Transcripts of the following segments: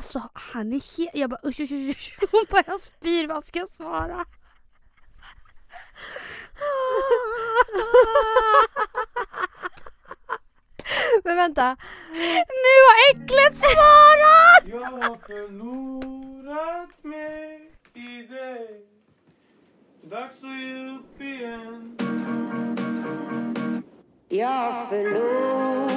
alltså han är helt... Jag bara usch usch usch. usch. Hon bara jag spyr, vad ska jag svara? Men vänta. Nu har äcklet svarat! Jag har förlorat mig i dig Dags att ge upp igen Jag har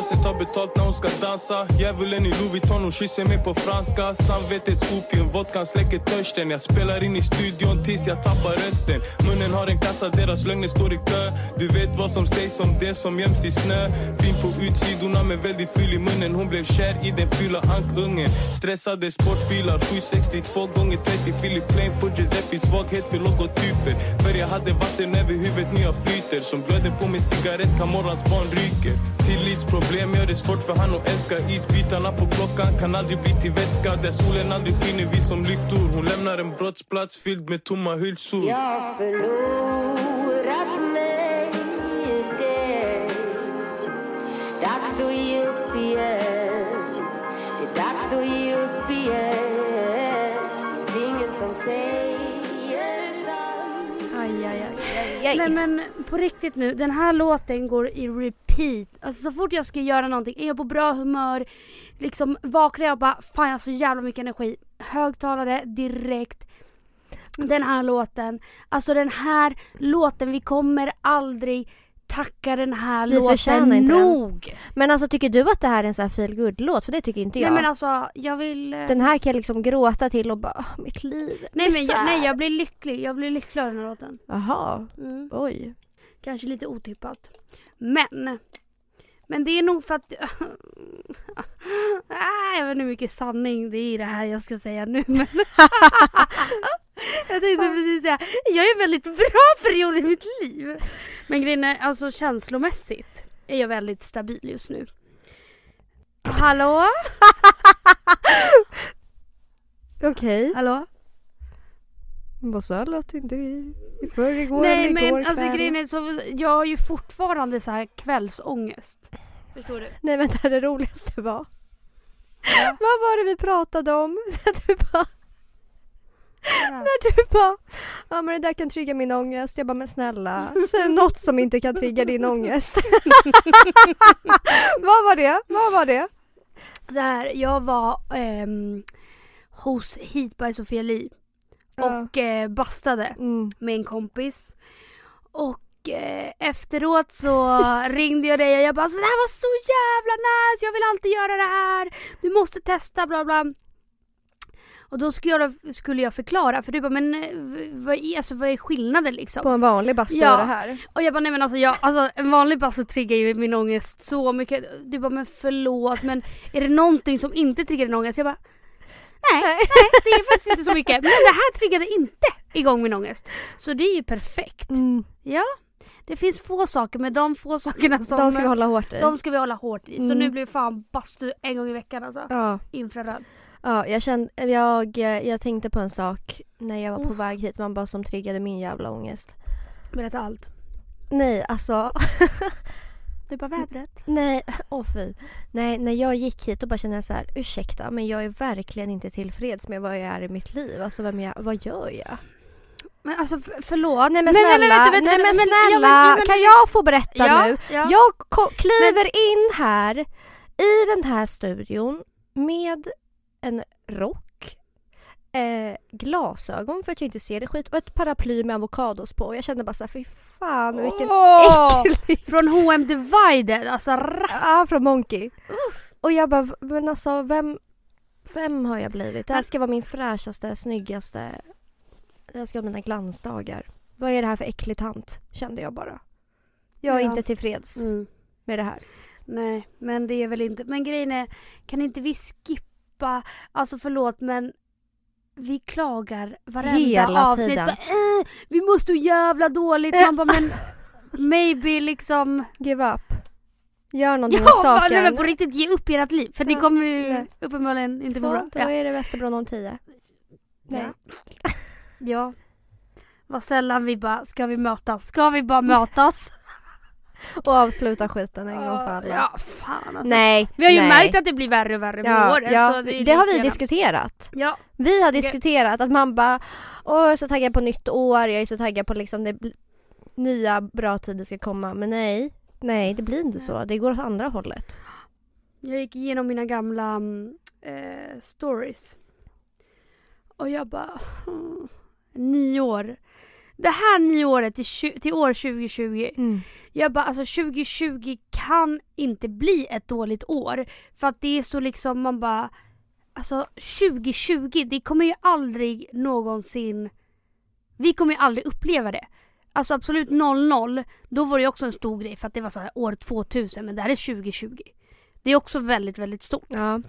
dansen tar betalt när hon ska dansa. Djävulen i Louis Vuitton, hon kysser mig på franska. Samvetets opium, vodkan släcker törsten. Jag spelar in i studion tills jag tappar rösten. Munnen har en kassa, deras lögner står i kö. Du vet vad som sägs om det som göms i snö. Fin på utsidorna men väldigt ful i munnen. Hon blev kär i den fula ankungen. Stressade sportbilar, 762 gånger 30 Philip Plain på Giuseppe, svaghet för logotyper För jag hade vatten över huvudet, nu jag flyter. Som glöden på min cigarett, kan morgons barn ryker Tillitsproblem gör det svårt för han att älska Isbitarna på klockan. Kan aldrig bli till vätska Där solen aldrig skiner. Vi som lyktor Hon lämnar en brottsplats fylld med tomma hylsor. Jag har förlorat mig i dig Dags att ge upp igen. Det är dags att ge upp igen. Det är ingen som säger sant. Aj, aj, aj, aj, Nej men på riktigt nu, den här låten går i repeat. Alltså så fort jag ska göra någonting, är jag på bra humör, liksom vaknar jag och bara fan jag har så jävla mycket energi. Högtalare direkt. Den här låten, alltså den här låten, vi kommer aldrig tacka den här Vi låten inte den. nog. Men alltså tycker du att det här är en sån här feel låt För det tycker inte jag. Nej men alltså jag vill... eh, Den här kan jag liksom gråta till och bara, "Åh, mitt liv. nej, men isär." jag, nej jag blir lycklig, jag blir lycklig av den här låten. Jaha, Mm. oj. Kanske lite otippat. Men. Men det är nog för att... Ah, jag vet inte hur mycket sanning det är i det här jag ska säga nu men... jag tänkte precis säga, jag är en väldigt bra period i mitt liv. Men grejen är, alltså känslomässigt är jag väldigt stabil just nu. Hallå? Okej. Hallå? Vad sa låt inte i, i förrgår Nej eller igår men alltså kväll? grejen är så, jag har ju fortfarande så här kvällsångest. Förstår du? Nej vänta, det roligaste var. Vad var det vi pratade om? När du bara, när du bara, ja men det där kan trigga min ångest. Jag bara, men snälla, säg något som inte kan trigga din ångest. Vad var det? Vad var det? Så här, jag var ehm, hos Heat by Sofia Li Ja. och eh, bastade Mm. med en kompis. Och eh, efteråt så ringde jag dig och jag bara så det här var så jävla nice, jag vill alltid göra det här. Du måste testa bla bla. Och då skulle jag, skulle jag förklara för du bara men eh, vad är, alltså, vad är skillnaden liksom? På en vanlig bastu Ja. är det här. Och jag bara nej men alltså, jag, alltså en vanlig bastu triggar ju min ångest så mycket. Du bara men förlåt men är det någonting som inte triggar din ångest? Jag bara nej, nej det är faktiskt inte så mycket. Men det här triggade inte igång min ångest. Så det är ju perfekt. Mm. Ja, det finns få saker men de få sakerna som De ska vi hålla hårt i. de ska vi hålla hårt i. Så Mm. nu blir det fan bastu en gång i veckan alltså. Ja. Infraröd. Ja, jag, kände, jag, jag tänkte på en sak när jag var på Oh. väg hit, man bara som triggade min jävla ångest. Berätta allt. Nej, alltså, Det är bara vädret. nej, åh fy. Nej, när jag gick hit då bara kände jag så här, ursäkta men jag är verkligen inte tillfreds med vad jag är i mitt liv. Alltså vem jag, vad gör jag? Men alltså förlåt. Nej men snälla, nej, men, vänta, vänta, snälla, ja, men- kan jag få berätta Ja, nu? ja. Jag kliver in här i den här studion med en rock, eh, glasögon för att jag inte ser det skit och ett paraply med avokados på. Och jag kände bara såhär, fy fan vilken Åh! äcklig... Från H&M Divided, alltså ra- Ja, från Monkey. Och jag bara, men alltså vem, vem har jag blivit? Det här ska vara min fräschaste, snyggaste, det här ska vara mina glansdagar. Vad är det här för äcklig tant? Kände jag bara. Jag är Ja. inte tillfreds mm. med det här. Nej, men det är väl inte. Men grejen är, kan inte vi skippa, alltså förlåt men vi klagar varenda Hela avsnitt. tiden. Bara, äh, vi mår så jävla dåligt. Man bara, men maybe liksom... Give up. Gör någonting Ja, åt saken. men på riktigt ge upp ert liv. För det Ja, kommer ju nej. uppenbarligen inte Så, må bra. då Ja. är det Västerbron om 10. Nej. Ja. ja. Vad sällan vi bara, ska vi mötas? Ska vi bara mötas? Och avsluta skiten en gång för alla. Ja, fan alltså. Nej, Vi har ju nej. märkt att det blir värre och värre med ja, åren. ja, så det, är det har vi gärna- diskuterat. Ja, Vi har diskuterat att man bara Åh jag är så taggad på nytt år, jag är så taggad på liksom det nya bra tider ska komma. Men nej, nej det blir inte så. Det går åt andra hållet. jag gick igenom mina gamla mm, eh, stories. Och jag bara, hmm, nyår. Det här nyåret till, till år 2020. Jag bara alltså 2020 kan inte bli ett dåligt år. För att det är så liksom man bara Alltså 2020 det kommer ju aldrig någonsin Vi kommer ju aldrig uppleva det. Alltså absolut 00 då var det också en stor grej för att det var så här år 2000 men det här är 2020. Det är också väldigt väldigt stort. Ja.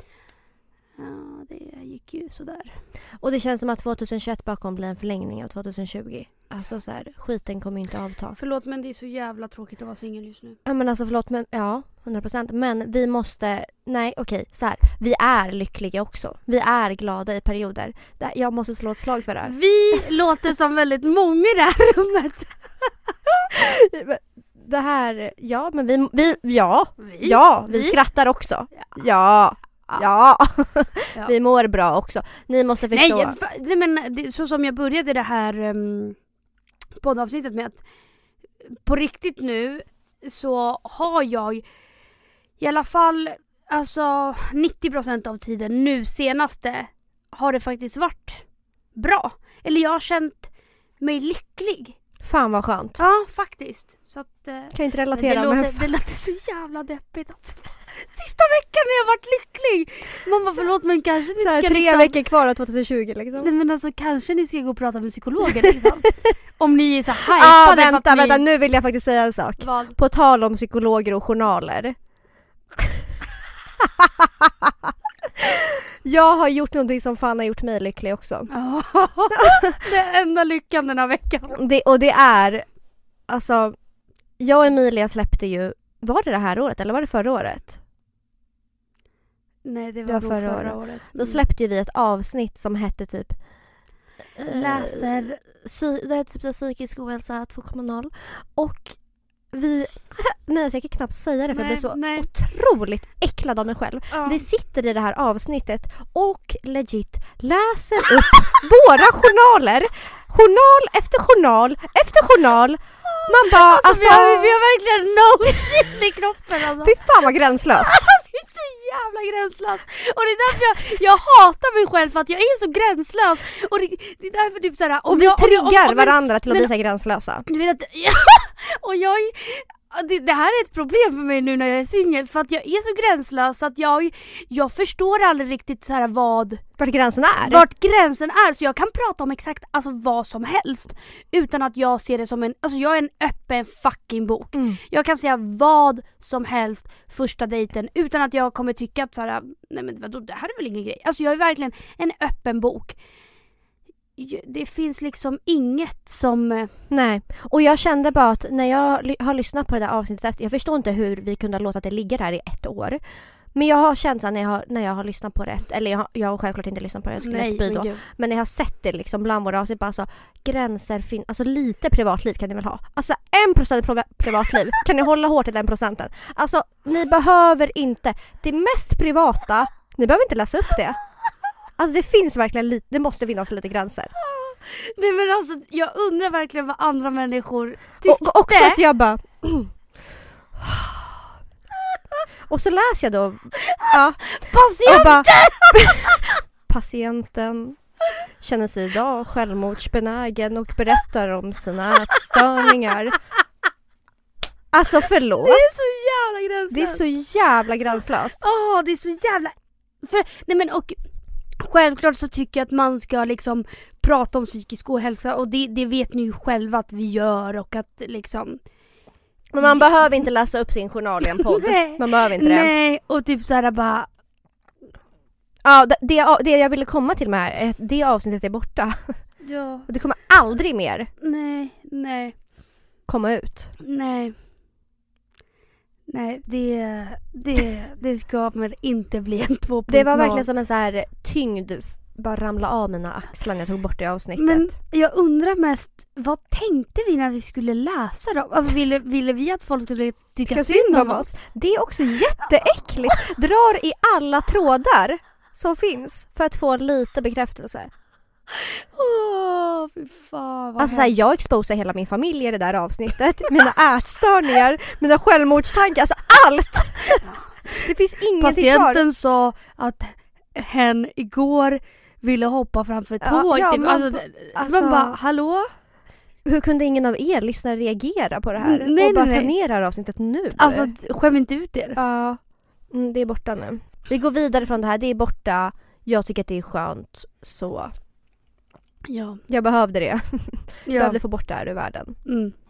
Ja det gick ju sådär. Och det känns som att 2021 bara kommer bli en förlängning av 2020. Alltså så här, skiten kommer ju inte avta. Förlåt men det är så jävla tråkigt att vara singel just nu. Ja men alltså förlåt men ja, 100% men vi måste, nej okej så här. vi är lyckliga också. Vi är glada i perioder. Jag måste slå ett slag för det här. Vi låter som väldigt många i det här rummet. Det här, ja men vi, vi ja, Vi? ja vi Vi? skrattar också. Ja. Ja, Ja. ja. Vi mår bra också. Ni måste Nej, förstå. fa- nej men det, så som jag började det här um, poddavsnittet med att på riktigt nu så har jag i alla fall alltså 90% av tiden nu senaste har det faktiskt varit bra. Eller jag har känt mig lycklig. Fan vad skönt. Ja faktiskt. Så att, eh, Kan inte men det, relatera men låter, det låter så jävla deppigt att Sista veckan har jag varit lycklig! Bara förlåt men kanske ni så här, ska tre liksom... veckor kvar av 2020 liksom. Nej men alltså kanske ni ska gå och prata med psykologer liksom. Om ni är så hypade Ah, för vänta, att ni... vänta nu vill jag faktiskt säga en sak. Vad? På tal om psykologer och journaler. jag har gjort någonting som fan har gjort mig lycklig också. Det enda lyckan den här veckan. Det, och det är, alltså, jag och Emilia släppte ju, var det det här året eller var det förra året? Nej det Det var, var nog förra förra, året. året. Då släppte ju vi ett avsnitt som hette typ eh, Läser... Psy- det är typ så psykisk ohälsa 2.0 och vi, nej alltså jag kan knappt säga det för jag Nej, blir så nej. otroligt äcklad av mig själv. Ja. Vi sitter i det här avsnittet och legit läser upp våra journaler. Journal efter journal efter journal. Man bara Alltså, alltså, vi, har, vi har verkligen no shit i kroppen alltså. fy fan vad gränslöst. Jävla gränslös. Och det är därför jag, jag hatar mig själv för att jag är så gränslös. Och det, det är därför typ såhär... Och vi triggar varandra till att men- bli så gränslösa. Du vet att, och jag, det, det här är ett problem för mig nu när jag är singel för att jag är så gränslös att jag, jag förstår aldrig riktigt så här vad, Vart gränsen är. vart gränsen är så jag kan prata om exakt alltså vad som helst utan att jag ser det som en, alltså jag är en öppen fucking bok. Mm. Jag kan säga vad som helst första dejten utan att jag kommer tycka att så här, nej men vadå det här är väl ingen grej. Alltså jag är verkligen en öppen bok. Det finns liksom inget som eh, Nej, och jag kände bara att när jag har lyssnat på det där avsnittet efter, jag förstår inte hur vi kunde ha låtit det ligga där i ett år. Men jag har så här när jag har, när jag har lyssnat på det efter, eller jag har, jag har självklart inte lyssnat på det, jag skulle spy men då. gud. Men när jag har sett det liksom bland våra avsnitt, bara alltså gränser finns, alltså lite privatliv kan ni väl ha? Alltså en procent priva- privatliv, kan ni hålla hårt i den procenten? Alltså ni behöver inte, det mest privata, ni behöver inte läsa upp det. Alltså det finns verkligen lite, det måste finnas lite gränser. Nej men alltså jag undrar verkligen vad andra människor tyckte. Och också att jag bara... Och så läser jag då... Ja, och Patient! bara... Patienten känner sig idag självmordsbenägen och berättar om sina ätstörningar. Alltså förlåt. Det är så jävla gränslöst. Det är så jävla gränslöst. Åh, det är så jävla... För, nej men och självklart så tycker jag att man ska liksom prata om psykisk ohälsa och det, det vet ni ju själva att vi gör och att liksom... Men man behöver inte läsa upp sin journal i en podd. Man behöver inte det. Nej, och typ såhär bara... Ja, det, det, det jag ville komma till med här är att det avsnittet är borta. Ja. Och det kommer aldrig mer Nej, nej, komma ut. nej. Nej, det, det, det kommer inte bli en 2.0. Det var verkligen som en så här tyngd bara ramla av mina axlar när jag tog bort det avsnittet. Men jag undrar mest, vad tänkte vi när vi skulle läsa dem? Alltså ville, ville vi att folk skulle tycka Tycka synd om oss? Det är också jätteäckligt. Drar i alla trådar som finns för att få lite bekräftelse. Åh, fy fan vad Alltså så här, hemskt. jag exposar hela min familj i det där avsnittet. Mina ätstörningar, mina självmordstankar, alltså allt! Det finns ingenting kvar. Patienten sa att hen igår ville hoppa framför ett Ja, tåg. ja, typ. man alltså, ba- det- alltså- man bara, hallå? Hur kunde ingen av er lyssnare reagera på det här? Nej, och bara nej, nej. här avsnittet nu? Alltså skäm inte ut er. Ja, mm, det är borta nu. Vi går vidare från det här, det är borta. Jag tycker att det är skönt, så Ja. jag behövde det. ja. Behövde få bort det här ur världen. Mm.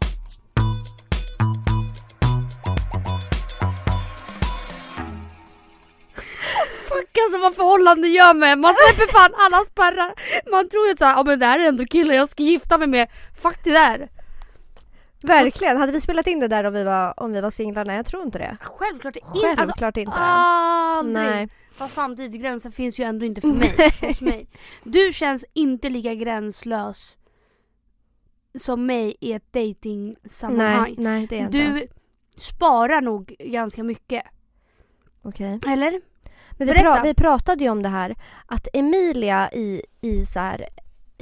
Fuck alltså vad förhållande gör med Man släpper fan alla spärrar. Man tror ju såhär, ja men det här är ändå killen jag ska gifta mig med. Fuck det där. Verkligen, hade vi spelat in det där om vi var, om vi var singlar? Nej jag tror inte det. Självklart inte. Alltså, Självklart inte. aldrig. Nej. Fast samtidigt, gränsen finns ju ändå inte för mig. hos mig. Du känns inte lika gränslös som mig i ett Nej, dating-sammanhang. nej det är inte. Du sparar nog ganska mycket. Okej. Eller? Men vi, pra- vi pratade ju om det här att Emilia i, i så här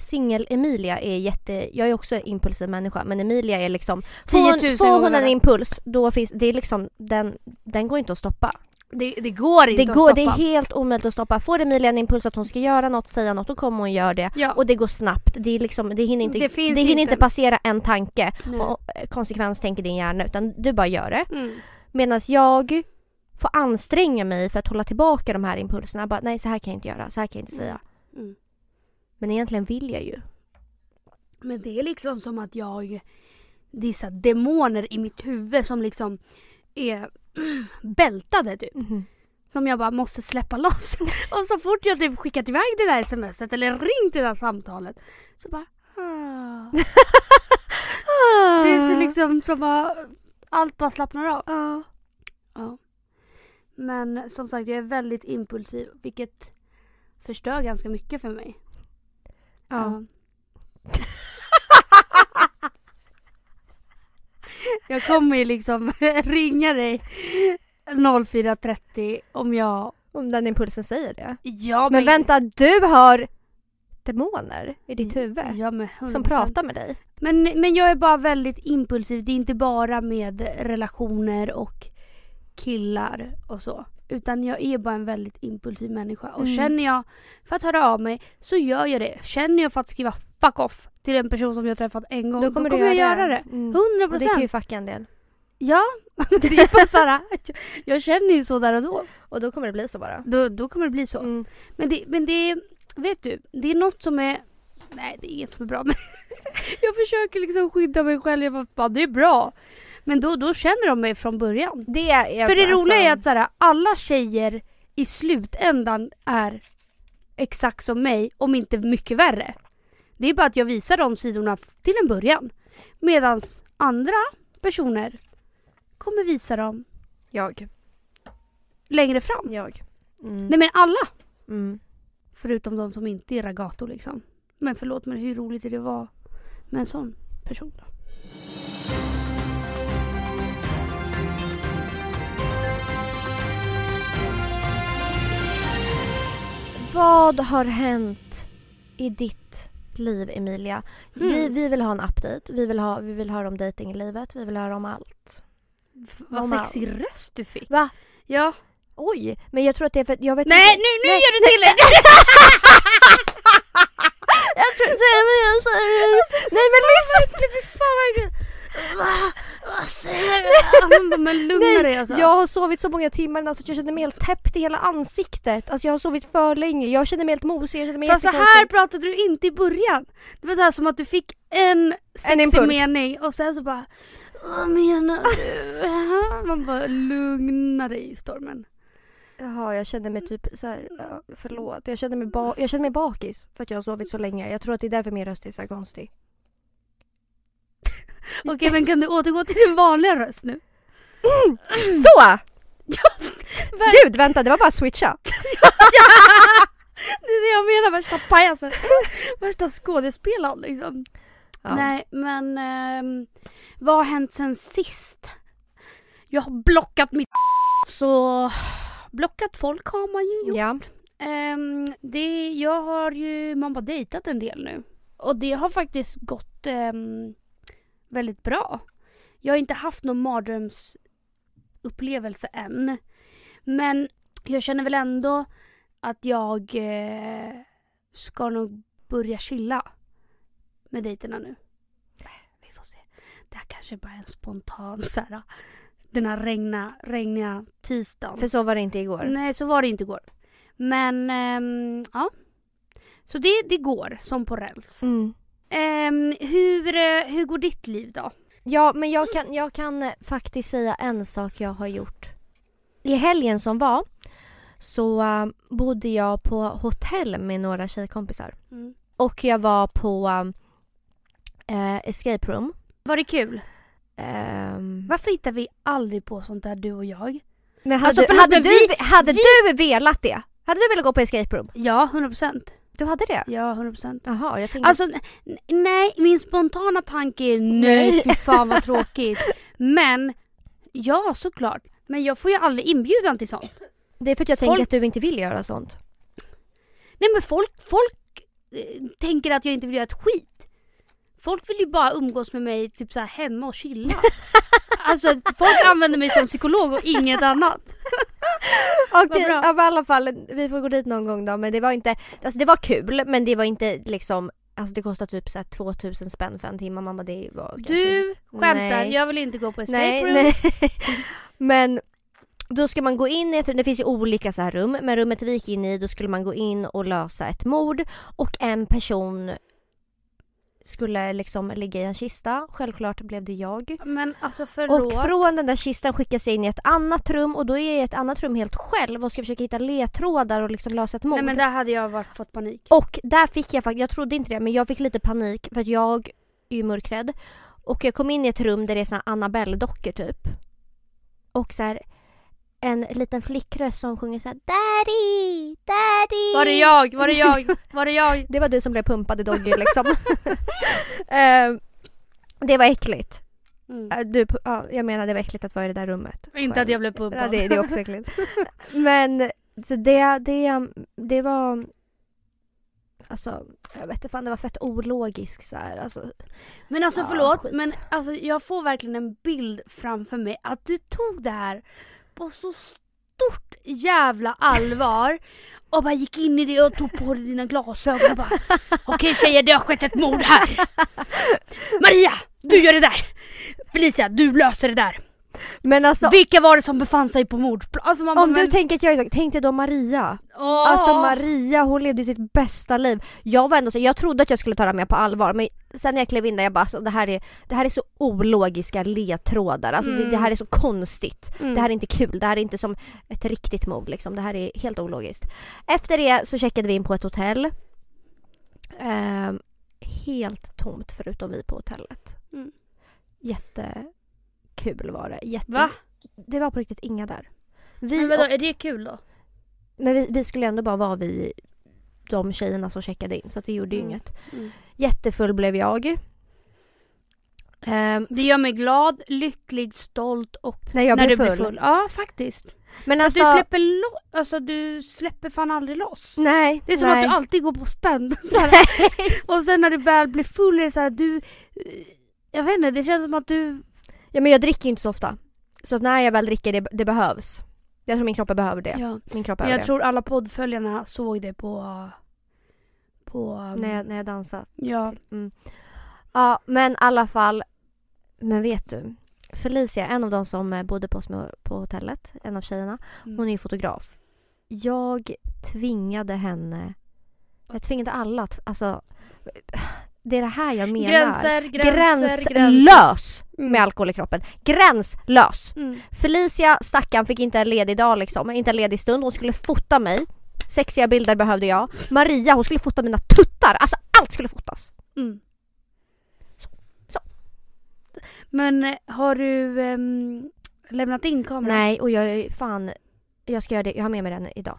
Singel-Emilia är jätte, jag är också en impulsiv människa men Emilia är liksom 10 000 Får hon, får hon en impuls då finns det är liksom den, den går inte att stoppa. Det, det går inte Det, att går, stoppa. det är helt omöjligt att stoppa. Får Emilia en impuls att hon ska göra något, säga något, då kommer hon göra det. Ja. Och det går snabbt. Det, är liksom, det hinner inte, Det det hinner inte- inte passera en tanke Nej. och eh, konsekvenstänker din hjärna utan du bara gör det. Mm. Medan jag får anstränga mig för att hålla tillbaka de här impulserna. Bara, nej så här kan jag inte göra, så här kan jag inte säga. Mm. Men egentligen vill jag ju. Men det är liksom som att jag... Det är så demoner i mitt huvud som liksom är bältade typ. Som jag bara måste släppa loss. Och så fort jag typ skickat iväg det där smset eller ringt det där samtalet så bara... Ah. Det är så liksom som att allt bara slappnar av. Ja. Ja. Men som sagt jag är väldigt impulsiv vilket förstör ganska mycket för mig. Ja. Jag kommer ju liksom ringa dig 04.30 om jag... Om den impulsen säger det. Ja, Men vänta, du har demoner i ditt huvud Ja, men 100%. som pratar med dig. Men, men jag är bara väldigt impulsiv. Det är inte bara med relationer och killar och så. Utan jag är bara en väldigt impulsiv människa. Och Mm. känner jag för att höra av mig så gör jag det. Känner jag för att skriva fuck off till en person som jag träffat en gång. Då kommer, du jag göra, det. Mm. 100 Och det kan ju procent. fucka en del. Ja, det är bara så här, jag känner ju så där och då. Och då kommer det bli så bara. Då, då kommer det bli så. Mm. Men det, men det vet du, det är något som är, nej det är inget som är bra men jag försöker liksom skydda mig själv, jag bara det är bra. Men då, då känner de mig från början. Det är För det alltså- roliga är att så här, alla tjejer i slutändan är exakt som mig, om inte mycket värre. Det är bara att jag visar de sidorna till en början. Medan andra personer kommer visa dem Jag. längre fram. Jag. Mm. Nej men alla! Mm. Förutom de som inte är ragato liksom. Men förlåt men hur roligt är det att vara med en sån person då? Vad har hänt i ditt liv Emilia? Vi, Mm. vi vill ha en update, vi vill, ha, vi vill höra om dating i livet, vi vill höra om allt. Vad sexig röst du fick. Va? Ja. Oj, men jag tror att det är för jag vet Nej inte. nu, nu Nej, gör du till det! Jag tror inte jag så Nej men lyssna! Va? Vad säger du? Bara, Men lugna dig alltså. Jag har sovit så många timmar alltså, att jag känner mig helt täppt i hela ansiktet. Alltså jag har sovit för länge, jag känner mig helt mosig, jag känner mig Fast så här pratade du inte i början. Det var så här som att du fick en sexig mening och sen så bara Vad menar du? Man bara lugna dig i stormen. Jaha, jag känner mig typ så här, förlåt. Jag känner mig, ba- jag känner mig bakis för att jag har sovit så länge. Jag tror att det är därför min röst är så konstig. Okej men kan du återgå till din vanliga röst nu? Så! Ver- Gud, vänta, det var bara att switcha. Det är det jag menar, värsta pajasen. värsta skådespelaren liksom. Ja. Nej men ehm, vad har hänt sen sist? Jag har blockat mitt så blockat folk har man ju gjort. Ja. Ehm, det, jag har ju man bara dejtat en del nu. Och det har faktiskt gått ehm, väldigt bra. Jag har inte haft någon mardrömsupplevelse än. Men jag känner väl ändå att jag eh, ska nog börja chilla med dejterna nu. Vi får se. Det här kanske bara är en spontan så här, den här regna, regniga tisdagen. För så var det inte igår. Nej, så var det inte igår. Men ehm, ja. Så det, det går som på räls. Mm. Ehm, hur, eh, hur går ditt liv då? Ja, men jag kan, jag kan eh, faktiskt säga en sak jag har gjort. I helgen som var så eh, bodde jag på hotell med några tjejkompisar. Och jag var på eh, escape room. Var det kul? Ehm, Varför hittar vi aldrig på sånt där du och jag? men hade, Alltså, hade, du, vi- hade vi- du velat det? Hade du velat gå på escape room? Ja, 100%. Du hade det? Ja, 100%. Jaha, jag tänkte... Alltså nej, min spontana tanke är nej, fy fan vad tråkigt. Men ja, såklart. Men jag får ju aldrig inbjudan till sånt. det är för att jag folk- tänker att du inte vill göra sånt. Nej men folk, folk eh, tänker att jag inte vill göra ett skit. Folk vill ju bara umgås med mig typ så hemma och chilla. alltså folk använder mig som psykolog och inget annat. Okej, bra. ja, i alla fall vi får gå dit någon gång då men det var inte, alltså det var kul men det var inte liksom Alltså det kostar typ så här 2000 spänn för en timme. Bara, det var kanske... Du skämtar, Nej. jag vill inte gå på escape room. nej. men då ska man gå in i ett det finns ju olika så här rum, men rummet vi gick in i då skulle man gå in och lösa ett mord och en person skulle liksom ligga i en kista. Självklart blev det jag. Men alltså förlåt. Och från den där kistan skickas jag in i ett annat rum och då är jag i ett annat rum helt själv och ska försöka hitta ledtrådar och liksom lösa ett mord. Nej men där hade jag varit, fått panik. Och där fick jag faktiskt, jag trodde inte det, men jag fick lite panik för att jag är ju mörkrädd. Och jag kom in i ett rum där det är såna Annabelle-dockor typ. Och så här en liten flickröst som sjunger så här Daddy! Daddy! Var det jag? Var det jag? Var det jag? Det var du som blev pumpad i Doggy liksom. Ehm, det var äckligt. Mm. Eh, Du, ja, jag menar det var äckligt att vara i det där rummet. Inte att jag blev pumpad. Ja, det, det är också äckligt. Men så det, det, det var... Alltså, jag vet inte fan, det var fett ologiskt så här. Alltså, Men alltså Ja, förlåt, skit. men alltså, jag får verkligen en bild framför mig att du tog det här på så stort jävla allvar och bara gick in i det och tog på dig dina glasögon och bara Okej tjejer, det har skett ett mord här. Maria, du gör det där. Felicia, du löser det där men alltså, Vilka var det som befann sig på mordsplatsen? Alltså, man bara, om du men- tänker att jag är tänk dig då Maria. Åh! Alltså Maria hon levde sitt bästa liv. Jag var ändå så, jag trodde att jag skulle ta det här med på allvar men sen när jag klev in där jag bara alltså, det, här är, det här är så ologiska ledtrådar. Alltså det, Mm. det här är så konstigt. Mm. Det här är inte kul, det här är inte som ett riktigt mord liksom. Det här är helt ologiskt. Efter det så checkade vi in på ett hotell. Ehm, helt tomt förutom vi på hotellet. Mm. Jättekul var det. Jätte... Va? Det var på riktigt inga där. Vi, Men vadå, är det kul då? men vi, vi skulle ändå bara vara vi de tjejerna som checkade in så att det gjorde ju Mm. inget. Mm. Jättefull blev jag. Ehm, Det gör mig glad, lycklig, stolt och när jag när du full. blir full. Ja faktiskt. Men Att alltså, du släpper lo- alltså du släpper fan aldrig loss. nej. Det är som nej. att du alltid går på spänn. och sen när du väl blir full är det så här, du... eh, Jag vet inte, det känns som att du... Ja men jag dricker inte så ofta. Så att när jag väl dricker det, det behövs. Jag tror min kropp behöver det. Ja. Min kropp behöver jag det. tror alla poddföljarna såg det på... På... När jag, när jag dansar. Ja. Ja men i alla fall. Men vet du? Felicia, en av de som eh, bodde på oss på hotellet, en av tjejerna. Mm. Hon är ju fotograf. Jag tvingade henne, jag tvingade alla att, alltså det är det här jag menar. Gränser, gränser, gränser. Gränslös! Mm. med alkohol i kroppen. Gränslös! Mm. Felicia stackarn fick inte en ledig dag liksom, inte en ledig stund. Hon skulle fota mig. Sexiga bilder behövde jag. Maria hon skulle fota mina tuttar. Alltså allt skulle fotas. Mm. Så. Så. Men eh, har du ehm, lämnat in kameran? Nej och jag är fan, jag ska göra det, jag har med mig den idag.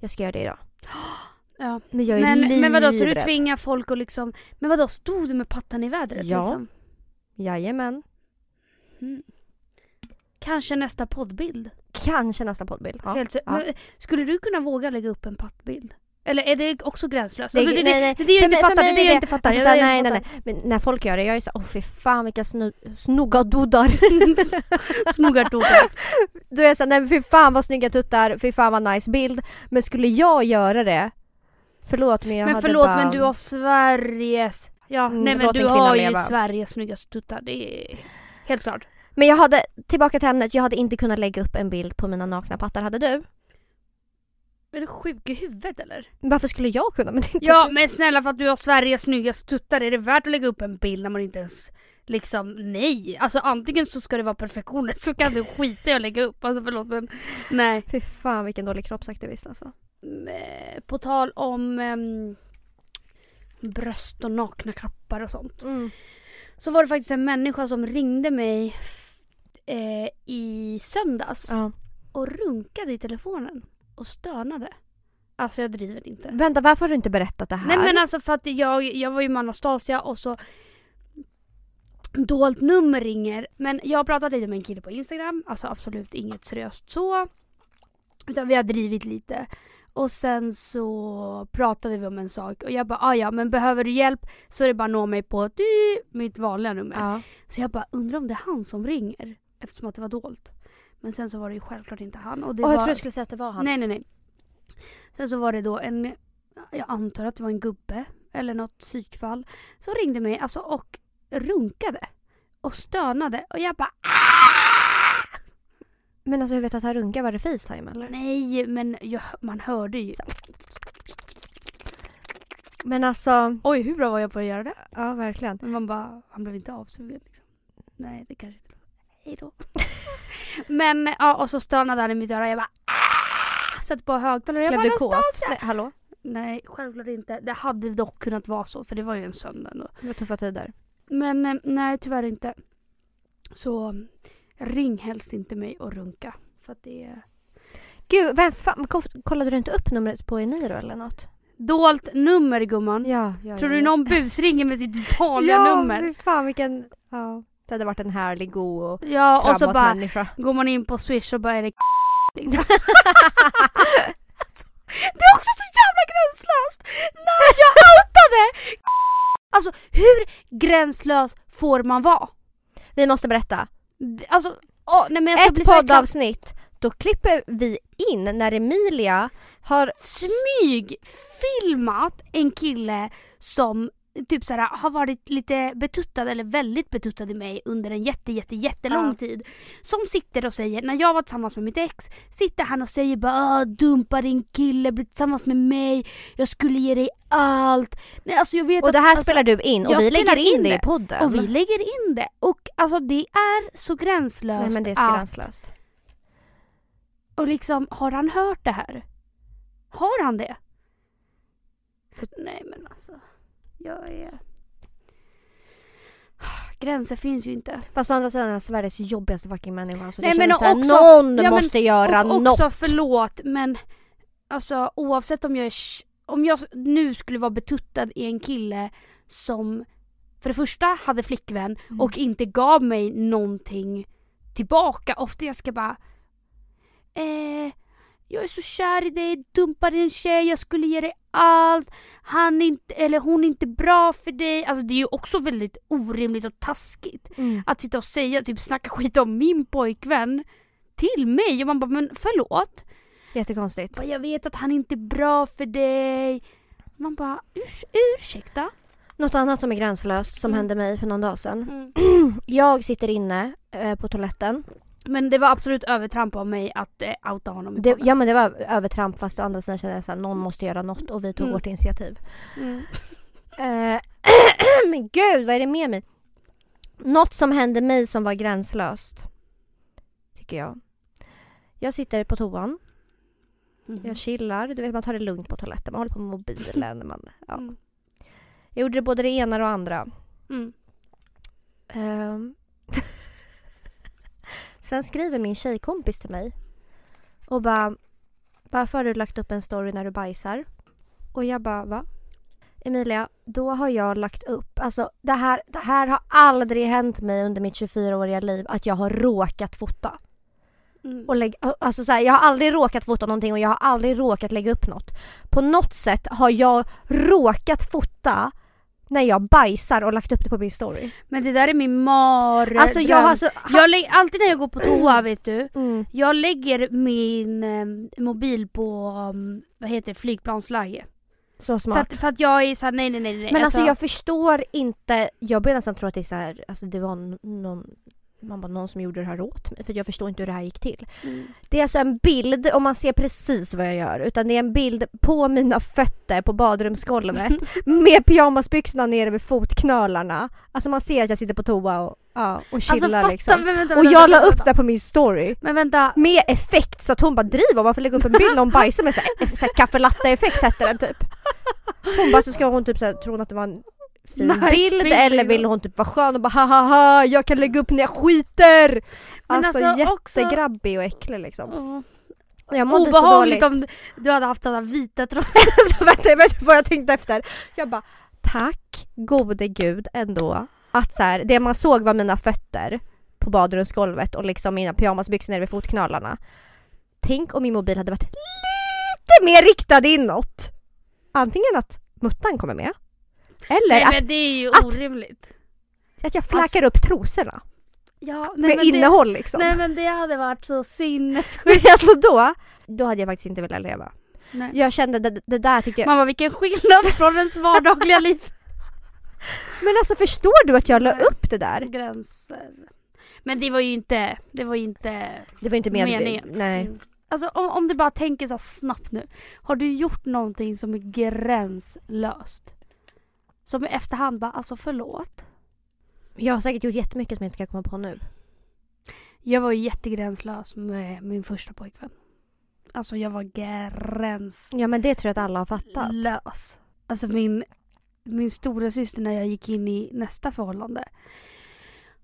Jag ska göra det idag. Ja. Men jag är Men, livrädd. men vadå, så du tvingar folk att liksom... Men vadå, stod du med pattan i vädret Ja. liksom? Jajamän. Mm. Kanske nästa poddbild? Kanske nästa poddbild. Ja. Helt, ja. skulle du kunna våga lägga upp en pattbild? Eller är det också gränslöst? Det- Alltså, det, nej, det, nej. det, det är det jag inte fattar. Det det är jag det- inte fattar. Alltså, Det såhär, det jag nej, nej, nej. Men när folk gör det, jag är så åh fy fan vilka snu, fattar. Snuggartogar. Då är jag såhär, nej fy fan vad snygga tuttar, fy fan vad nice bild. Men skulle jag göra det, förlåt men jag Men hade förlåt bara... men du har Sveriges... Ja, Mm, nej men du har ju leva. Sveriges snyggaste tuttar. Det är helt klart. Men jag hade, tillbaka till ämnet, jag hade inte kunnat lägga upp en bild på mina nakna pattar, hade du? Är du sjuk i huvudet eller? Varför skulle jag kunna men inte Ja men snälla för att du har Sveriges snyggaste tuttar, är det värt att lägga upp en bild när man inte ens liksom, nej. Alltså antingen så ska det vara perfektion så kan du skita i att lägga upp. Alltså förlåt men nej. Fy fan vilken dålig kroppsaktivist alltså. Eh, På tal om ehm, bröst och nakna kroppar och sånt. Så var det faktiskt en människa som ringde mig eh, i söndags Ja. och runkade i telefonen och stönade. Alltså jag driver inte. Vänta varför har du inte berättat det här? Nej men alltså för att jag, jag var ju med Anastasia och så dolt nummer ringer. Men jag pratade lite med en kille på Instagram, alltså absolut inget seriöst så. Utan vi har drivit lite. Och sen så pratade vi om en sak och jag bara ah, ja men behöver du hjälp så är det bara att nå mig på du, mitt vanliga nummer. Ja. Så jag bara undrar om det är han som ringer eftersom att det var dolt. Men sen så var det ju självklart inte han. Och det Åh, jag var... tror du skulle säga att det var han. Nej nej nej. Sen så var det då en, jag antar att det var en gubbe eller något psykfall som ringde mig alltså och runkade och stönade och jag bara "Ah!" Men alltså jag vet att han runkar, var det Facetime eller? nej men jag, man hörde ju. Men alltså, Oj hur bra var jag på att göra det? ja verkligen. Men man bara, han blev inte avsugen liksom. Nej det kanske inte Hej då. men ja och så stönade han i mitt öra jag bara "Ah!" Satte på högtalare jag Blev bara du kåt? Nej, hallå? Nej självklart inte. Det hade dock kunnat vara så för det var ju en söndag ändå. Det var tuffa tider. Men eh, nej, tyvärr inte. Så ring helst inte mig och runka. För att det är Gud, vem fan, ko- kollade du inte upp numret på Eniro eller något? dolt nummer gumman. Ja, ja Tror ja, du ja. någon busringer med sitt vanliga ja, nummer? fy fan vilken... Ja. Det hade varit en härlig, god och Ja, och så bara människa. går man in på swish och bara är det liksom. Det är också så jävla gränslöst! När jag outade! Alltså hur gränslös får man vara? Vi måste berätta. Alltså, åh, nej men bli Ett poddavsnitt, då klipper vi in när Emilia har... smygfilmat en kille som typ såhär, har varit lite betuttad eller väldigt betuttad i mig under en jätte jätte jättelång Ja. tid. Som sitter och säger, när jag var tillsammans med mitt ex, sitter han och säger bara "Ah, dumpa din kille, bli tillsammans med mig, jag skulle ge dig allt. Nej, alltså jag vet Och att, det här alltså, spelar du in och vi lägger in in det i podden. och vi lägger in det. Och alltså det är så gränslöst Nej men det är så att- gränslöst. Och liksom, har han hört det här? Har han det? Nej men alltså, jag är... Gränser finns ju inte. Fast å andra sidan är han Sveriges jobbigaste fucking människa. Så Nej, det men känns såhär, också- någon ja, men- måste göra och också något. förlåt men alltså oavsett om jag är, om jag nu skulle vara betuttad i en kille som för det första hade flickvän Mm. och inte gav mig någonting tillbaka. Ofta jag ska bara eh, jag är så kär i dig, dumpar en tjej, jag skulle ge dig allt. Han inte, eller hon är inte bra för dig. Alltså det är ju också väldigt orimligt och taskigt. Mm. Att sitta och säga, typ snacka skit om min pojkvän till mig. Och man bara, men förlåt. Jättekonstigt. Bara, Jag vet att han inte är bra för dig. Man bara, Urs ursäkta? Något annat som är gränslöst som Mm. hände mig för någon dag sedan. Jag sitter inne eh, på toaletten. Men det var absolut övertramp av mig att eh, outa honom i Det, ja men det var övertramp fast å andra sidan kände jag att någon måste göra något och vi tog Mm. vårt initiativ. Mm. Eh, men gud vad är det med mig? Något som hände mig som var gränslöst. Tycker jag. Jag sitter på toan. Mhm. Jag chillar. Du vet man tar det lugnt på toaletten. Man håller på med mobilen. Man, ja. Mm. Jag gjorde både det ena och det andra. Mm. Ehm. Sen skriver min tjejkompis till mig och bara Varför har du lagt upp en story när du bajsar? Och jag bara va? Emilia, då har jag lagt upp, alltså det här, det här har aldrig hänt mig under mitt 24-åriga liv att jag har råkat fota. Mm. Och lägg, alltså så här, jag har aldrig råkat fota någonting och jag har aldrig råkat lägga upp något. På något sätt har jag råkat fota när jag bajsar och lagt upp det på min story. Men det där är min mardröm. Alltså jag har så... Jag lägger, alltid när jag går på toa vet du, Mm. jag lägger min eh, mobil på, um, vad heter det, flygplansläge. Så För smart. att, för att jag är såhär nej nej nej nej. Men alltså, jag förstår inte, jag börjar nästan tro att det är så här, alltså det var någon, man bara, någon som gjorde det här åt mig för jag förstår inte hur det här gick till. Mm. Det är alltså en bild, och man ser precis vad jag gör, utan det är en bild på mina fötter på badrumsgolvet med pyjamasbyxorna nere vid fotknölarna. Alltså man ser att jag sitter på toa och, ja, och Alltså chillar fatta, liksom. men vänta, Och vänta, jag la vänta, upp vänta. det på min story. Men vänta, Med effekt så att hon bara driver varför lägga upp en bild när hon bajsar med så här, så här kaffelatte-effekt hette den typ. Hon bara så ska hon typ så här, tror hon att det var en fin Nice bild, bild, eller vill hon typ vara skön och bara ha jag kan lägga upp när jag skiter! Men alltså, alltså, också- jättegrabbig och äcklig liksom. Och Jag mådde så obehagligt dåligt. om du hade haft sådana vita trosor. så vänta, du vad jag tänkte efter? Jag bara tack gode gud ändå att så här, det man såg var mina fötter på badrumsgolvet och liksom mina pyjamasbyxor nere vid fotknölarna. Tänk om min mobil hade varit lite mer riktad inåt. Antingen att muttan kommer med eller Nej att, men det är ju att- orimligt. att jag flackar upp trosorna Ja, nej, med men det, innehåll liksom. nej men det hade varit så sinnessjukt. alltså då, då hade jag faktiskt inte velat leva. Nej. Jag kände det, det där tycker jag, Man bara vilken skillnad från ens vardagliga liv. men alltså förstår du att jag la upp det där? Gränser. Men det var ju inte, det var ju inte Det var inte meningen. meningen. Nej. Mm. Alltså om, om du bara tänker så här snabbt nu. Har du gjort någonting som är gränslöst? Som i efterhand bara, alltså förlåt. Jag har säkert gjort jättemycket som jag inte kan komma på nu. Jag var jättegränslös med min första pojkvän. Alltså jag var gränslös. Ja men det tror jag att alla har fattat. Alltså min, min stora syster när jag gick in i nästa förhållande.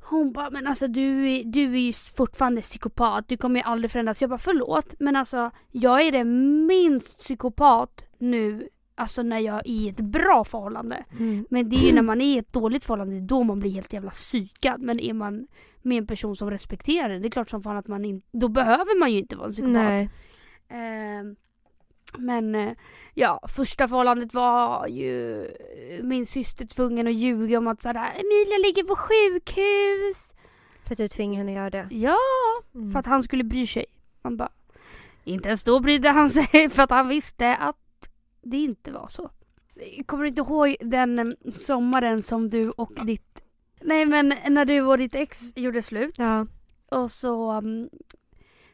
Hon bara, men alltså du, du är ju fortfarande psykopat, du kommer ju aldrig förändras. Jag bara, förlåt, men alltså jag är det minst psykopat nu, alltså när jag är i ett bra förhållande. Mm. Men det är ju när man är i ett dåligt förhållande, då man blir helt jävla psykad. Men är man med en person som respekterar det, det är klart som fan att man inte, då behöver man ju inte vara en psykopat. Nej. Ehm, men eh, ja, första förhållandet var ju eh, min syster tvungen att ljuga om att såhär, Emilia ligger på sjukhus. För att du tvingar henne göra det. Ja, Mm. för att han skulle bry sig. Man bara, inte ens då brydde han sig för att han visste att det inte var så. Kommer du inte ihåg den eh, sommaren som du och ditt Nej men när du och ditt ex gjorde slut Ja. och så um,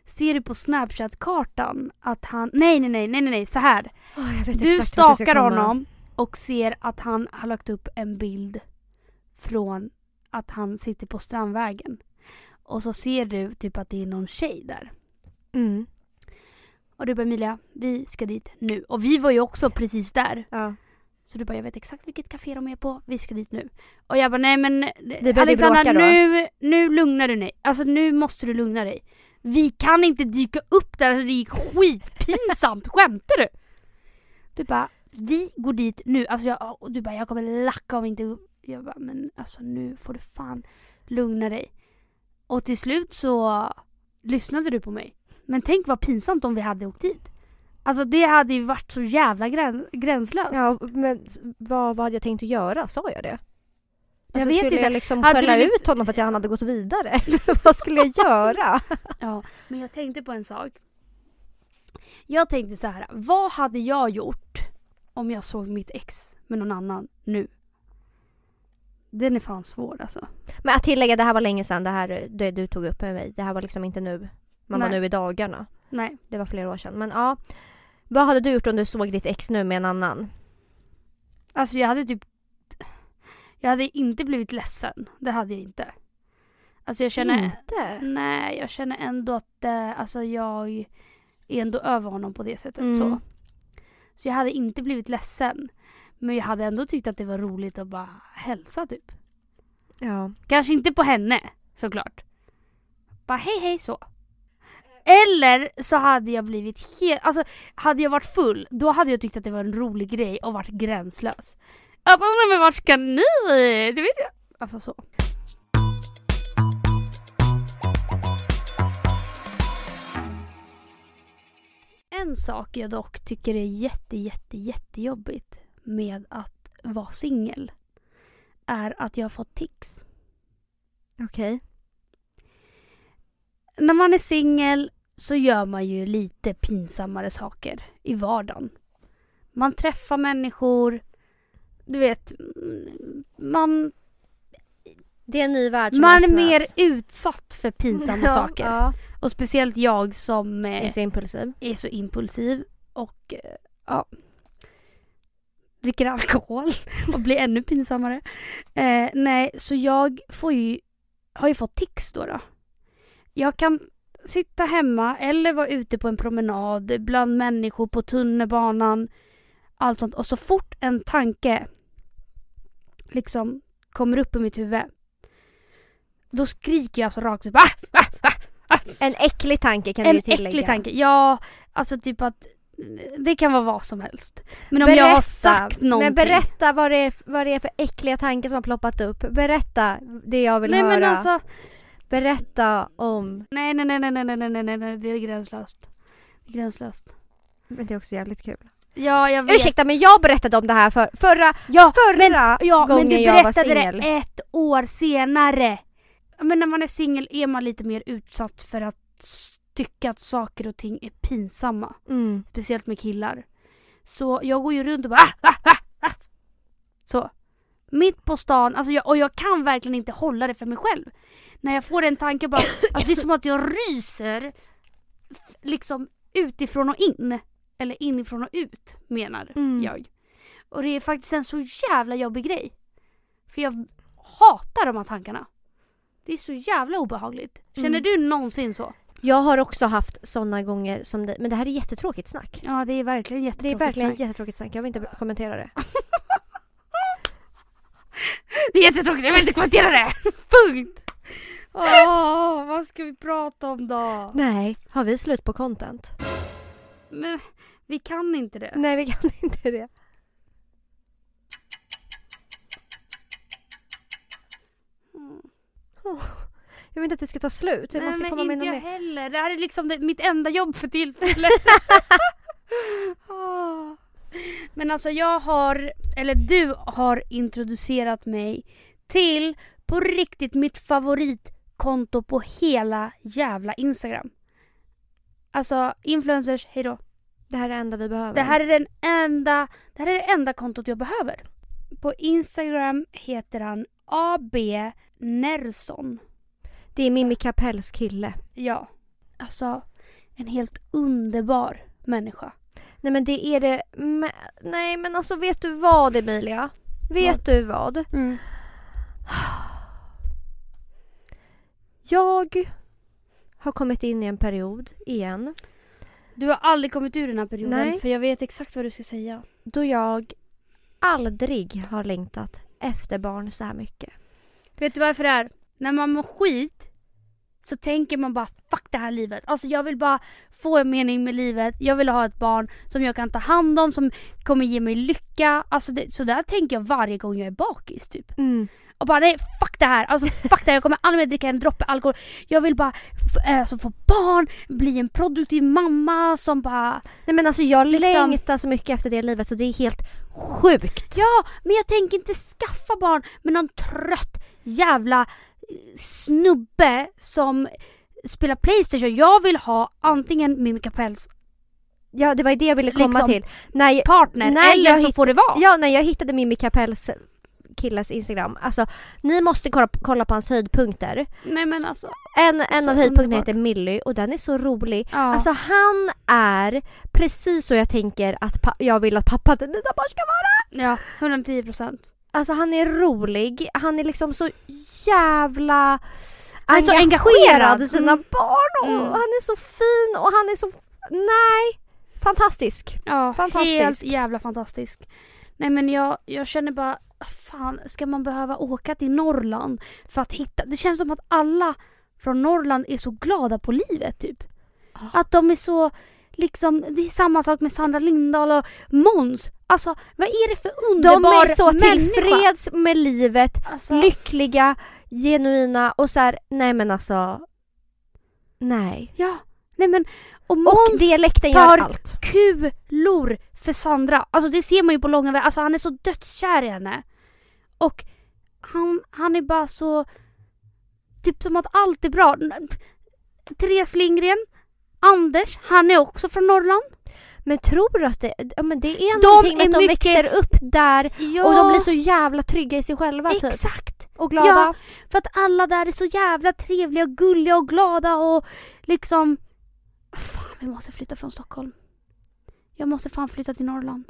ser du på snapchat-kartan att han, nej nej nej nej nej, så här. Oh, Du stakar honom och ser att han har lagt upp en bild från att han sitter på Strandvägen. Och så ser du typ att det är någon tjej där. Mm. Och du bara Emilia, vi ska dit nu. Och vi var ju också precis där. Ja. Så du bara, jag vet exakt vilket café de är på, vi ska dit nu. Och jag bara, nej men Alexandra nu, nu lugnar du dig. Alltså nu måste du lugna dig. Vi kan inte dyka upp där, alltså, det är skitpinsamt. Skämtar du? Du bara, vi går dit nu. Alltså jag, och du bara, jag kommer lacka om inte... Jag bara, men alltså nu får du fan lugna dig. Och till slut så lyssnade du på mig. Men tänk vad pinsamt om vi hade åkt dit. Alltså det hade ju varit så jävla grän, gränslöst. ja men vad, vad hade jag tänkt att göra? Sa jag det? Jag alltså, vet skulle inte. jag liksom Hade skälla ut honom för att han hade gått vidare? Vad skulle jag göra? Ja, men jag tänkte på en sak. Jag tänkte så här, vad hade jag gjort om jag såg mitt ex med någon annan nu? Den är fan svår alltså. Men att tillägga, det här var länge sedan det här det du tog upp med mig. Det här var liksom inte nu. Man var Nej. nu i dagarna. Nej. Det var flera år sedan. Men ja. Vad hade du gjort om du såg ditt ex nu med en annan? Alltså jag hade typ... Jag hade inte blivit ledsen. Det hade jag inte. Alltså jag känner... Inte? Nej, jag känner ändå att eh, alltså jag är ändå över honom på det sättet. Mm. Så. så jag hade inte blivit ledsen. Men jag hade ändå tyckt att det var roligt att bara hälsa typ. Ja. Kanske inte på henne såklart. Bara hej hej så. Eller så hade jag blivit helt, alltså hade jag varit full då hade jag tyckt att det var en rolig grej och varit gränslös. Jag bara, men vart ska ni? Det vet jag. Alltså så. En sak jag dock tycker är jätte, jätte, jättejobbigt med att vara singel är att jag har fått tics. Okej. När man är singel så gör man ju lite pinsammare saker i vardagen. Man träffar människor, du vet, man, Det är en ny värld som man är öppnas. mer utsatt för pinsamma Ja, saker. Ja, Och speciellt jag som eh, är så impulsiv. är så impulsiv och eh, ja, dricker alkohol och blir ännu pinsammare. Eh, nej, så jag får ju, har ju fått tics då, då. Jag kan sitta hemma eller vara ute på en promenad bland människor på tunnelbanan. Allt sånt. Och så fort en tanke liksom kommer upp i mitt huvud. Då skriker jag så rakt upp. Ah! En äcklig tanke kan En du tillägga. äcklig tanke. Ja, alltså typ att det kan vara vad som helst. Men om jag har sagt någonting. Men berätta vad det, är, vad det är för äckliga tankar som har ploppat upp. Berätta det jag vill Nej höra. men alltså, Berätta om... nej nej nej nej nej nej nej nej nej det är gränslöst. Det är gränslöst. Men det är också jävligt kul. Ja jag vet. Ursäkta men jag berättade om det här för, förra, ja, förra ja, men gången du jag var berättade singel. det ett år senare. Men när man är singel är man lite mer utsatt för att tycka att saker och ting är pinsamma. Mm. Speciellt med killar. Så jag går ju runt och bara ah, ah, ah, ah. Så. Mitt på stan, alltså jag, och jag kan verkligen inte hålla det för mig själv. När jag får en tanke bara, alltså det är som att jag ryser liksom utifrån och in. Eller inifrån och ut menar Mm. jag. Och det är faktiskt en så jävla jobbig grej. För jag hatar de här tankarna. Det är så jävla obehagligt. Känner Mm. du någonsin så? Jag har också haft såna gånger som det, men det här är jättetråkigt snack. Ja det är verkligen Det är jättetråkigt verkligen snack. jättetråkigt snack, jag vill inte kommentera det. Det är jättetråkigt, jag vill inte kommentera det! Punkt! Åh, vad ska vi prata om då? Nej, har vi slut på content? Men vi kan inte det. Nej vi kan inte det. Åh, jag vill inte att det ska ta slut, vi Nej måste men komma med inte jag mer. heller. Det här är liksom det, mitt enda jobb för tillfället. Åh. Men alltså jag har, eller du har introducerat mig till på riktigt mitt favoritkonto på hela jävla Instagram. Alltså influencers, hejdå. Det här är det enda vi behöver. Det här är den enda, det här är det enda kontot jag behöver. På Instagram heter han AB Nerson. Det är Mimmi Kapells kille. Ja. Alltså, en helt underbar människa. Nej men det är det... Nej men alltså vet du vad Emilia? Vet Vad? du vad? Jag har kommit in i en period igen Du har aldrig kommit ur den här perioden Nej. för jag vet exakt vad du ska säga. då jag aldrig har längtat efter barn så här mycket. Vet du varför det är? När man mår skit så tänker man bara fuck det här livet. Alltså jag vill bara få en mening med livet. Jag vill ha ett barn som jag kan ta hand om, som kommer ge mig lycka. Alltså det, så där tänker jag varje gång jag är bakis typ. Mm. Och bara nej fuck det här, alltså fuck det här, jag kommer aldrig mer dricka en droppe alkohol. Jag vill bara äh, alltså, få barn, bli en produktiv mamma som bara Nej men alltså jag Liksom- längtar så mycket efter det livet så det är helt sjukt. Ja, men jag tänker inte skaffa barn med någon trött jävla eh, snubbe som spelar Playstation. Jag vill ha antingen Mimmi Kapells Ja det var det jag ville komma Liksom, till. När, partner Nej, eller jag så hitt- får det vara. Ja, när jag hittade Mimmi Kapells killes Instagram. Alltså, ni måste kolla, kolla på hans höjdpunkter. Nej men alltså. En, en av höjdpunkterna heter Milly och den är så rolig. Ja. Alltså han är precis så jag tänker att pa- jag vill att pappa till mina barn ska vara. ja, 110 procent. Alltså han är rolig, han är liksom så jävla så engagerad engagerad. i sina Mm. barn och Mm. han är så fin och han är så... Nej! Fantastisk. Ja, Fantastisk. helt jävla fantastisk. Nej men jag, jag känner bara, fan ska man behöva åka till Norrland för att hitta, det känns som att alla från Norrland är så glada på livet typ. Ja. Att de är så, liksom, det är samma sak med Sandra Lindahl och Måns. Alltså vad är det för De underbar är så människa? tillfreds med livet, Alltså, lyckliga, genuina och så här, nej men alltså... Nej. Ja, nej men och Och Måns dialekten tar- gör allt. kulor för Sandra. Alltså det ser man ju på långa vägar. Alltså han är så dödskär i henne. Och han, han är bara så... Typ som att allt är bra. Therese Lindgren, Anders, han är också från Norrland. Men tror du att det, ja, men det är De någonting med är att de mycket- växer upp där Ja, och de blir så jävla trygga i sig själva typ. Exakt! Och glada. Ja. För att alla där är så jävla trevliga och gulliga och glada och liksom... Fan, vi måste flytta från Stockholm. Jag måste fan flytta till Norrland.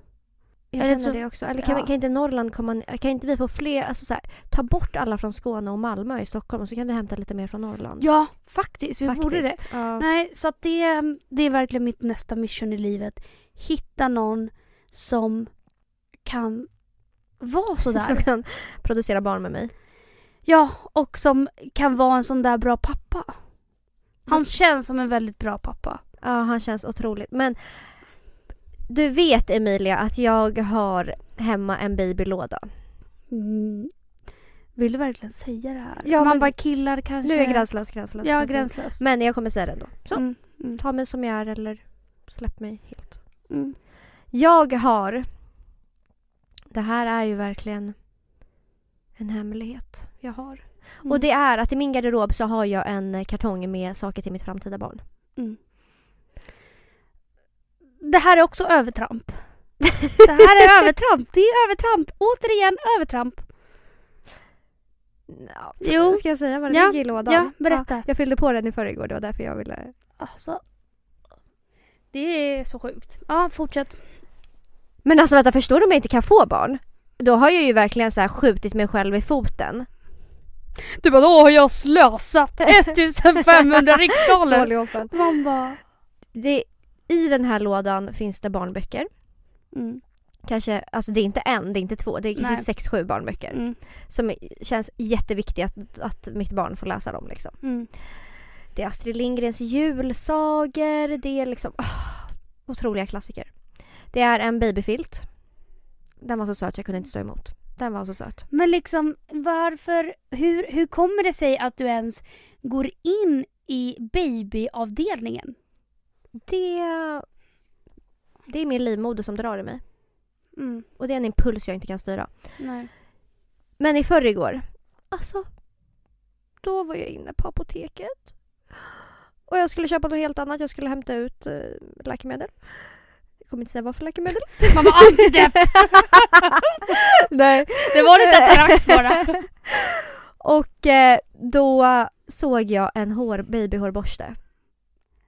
Jag Eller känner så- det också. Eller kan, ja. vi, kan inte Norrland komma, kan inte vi få fler, alltså så här, ta bort alla från Skåne och Malmö i Stockholm och så kan vi hämta lite mer från Norrland. Ja, faktiskt. Vi borde det. Faktiskt. Ja. Nej, så att det, det är verkligen mitt nästa mission i livet. Hitta någon som kan vara sådär. Som kan producera barn med mig. Ja, och som kan vara en sån där bra pappa. Han känns som en väldigt bra pappa. Ja, han känns otroligt. Men du vet Emilia att jag har hemma en babylåda. Mm. Vill du verkligen säga det här? Ja, Man bara killar kanske. Nu är jag gränslös, gränslös. Ja, gränslös. Men jag kommer säga det ändå. Så, Mm, mm, ta mig som jag är eller släpp mig helt. mm. Jag har... Det här är ju verkligen en hemlighet jag har. Mm. Och det är att i min garderob så har jag en kartong med saker till mitt framtida barn. Det här är också övertramp. Det här är övertramp. Det är övertramp. Återigen övertramp. Ja, Jo. Ska jag säga vad det Ja, ligger i lådan? ja, berätta. jag fyllde på den i förrgår, det var därför jag ville... Alltså. Det är så sjukt. Ja, fortsätt. Men alltså vänta, förstår du om jag inte kan få barn? Då har jag ju verkligen så här skjutit mig själv i foten. Du bara, då har jag slösat 1500 riksdaler. Man bara... Det, I den här lådan finns det barnböcker. Mm, Kanske, alltså det är inte en, det är inte två, det är kanske Nej. sex, sju barnböcker. mm, Som känns jätteviktigt att, att mitt barn får läsa dem liksom. mm. Det är Astrid Lindgrens julsagor, det är liksom ah, otroliga klassiker. Det är en babyfilt. Den var så söt jag kunde inte stå emot. Den var så söt. Men liksom varför, hur, hur kommer det sig att du ens går in i babyavdelningen? Det, det är min livmoder som drar i mig. Mm, Och det är en impuls jag inte kan styra. nej. Men i förrgår, alltså, då var jag inne på apoteket. Och jag skulle köpa något helt annat. Jag skulle hämta ut eh, läkemedel. Jag kommer inte säga vad för läkemedel. Man var antidepp. Nej. Det var lite Atarax bara. Och eh, då såg jag en hår, babyhårborste.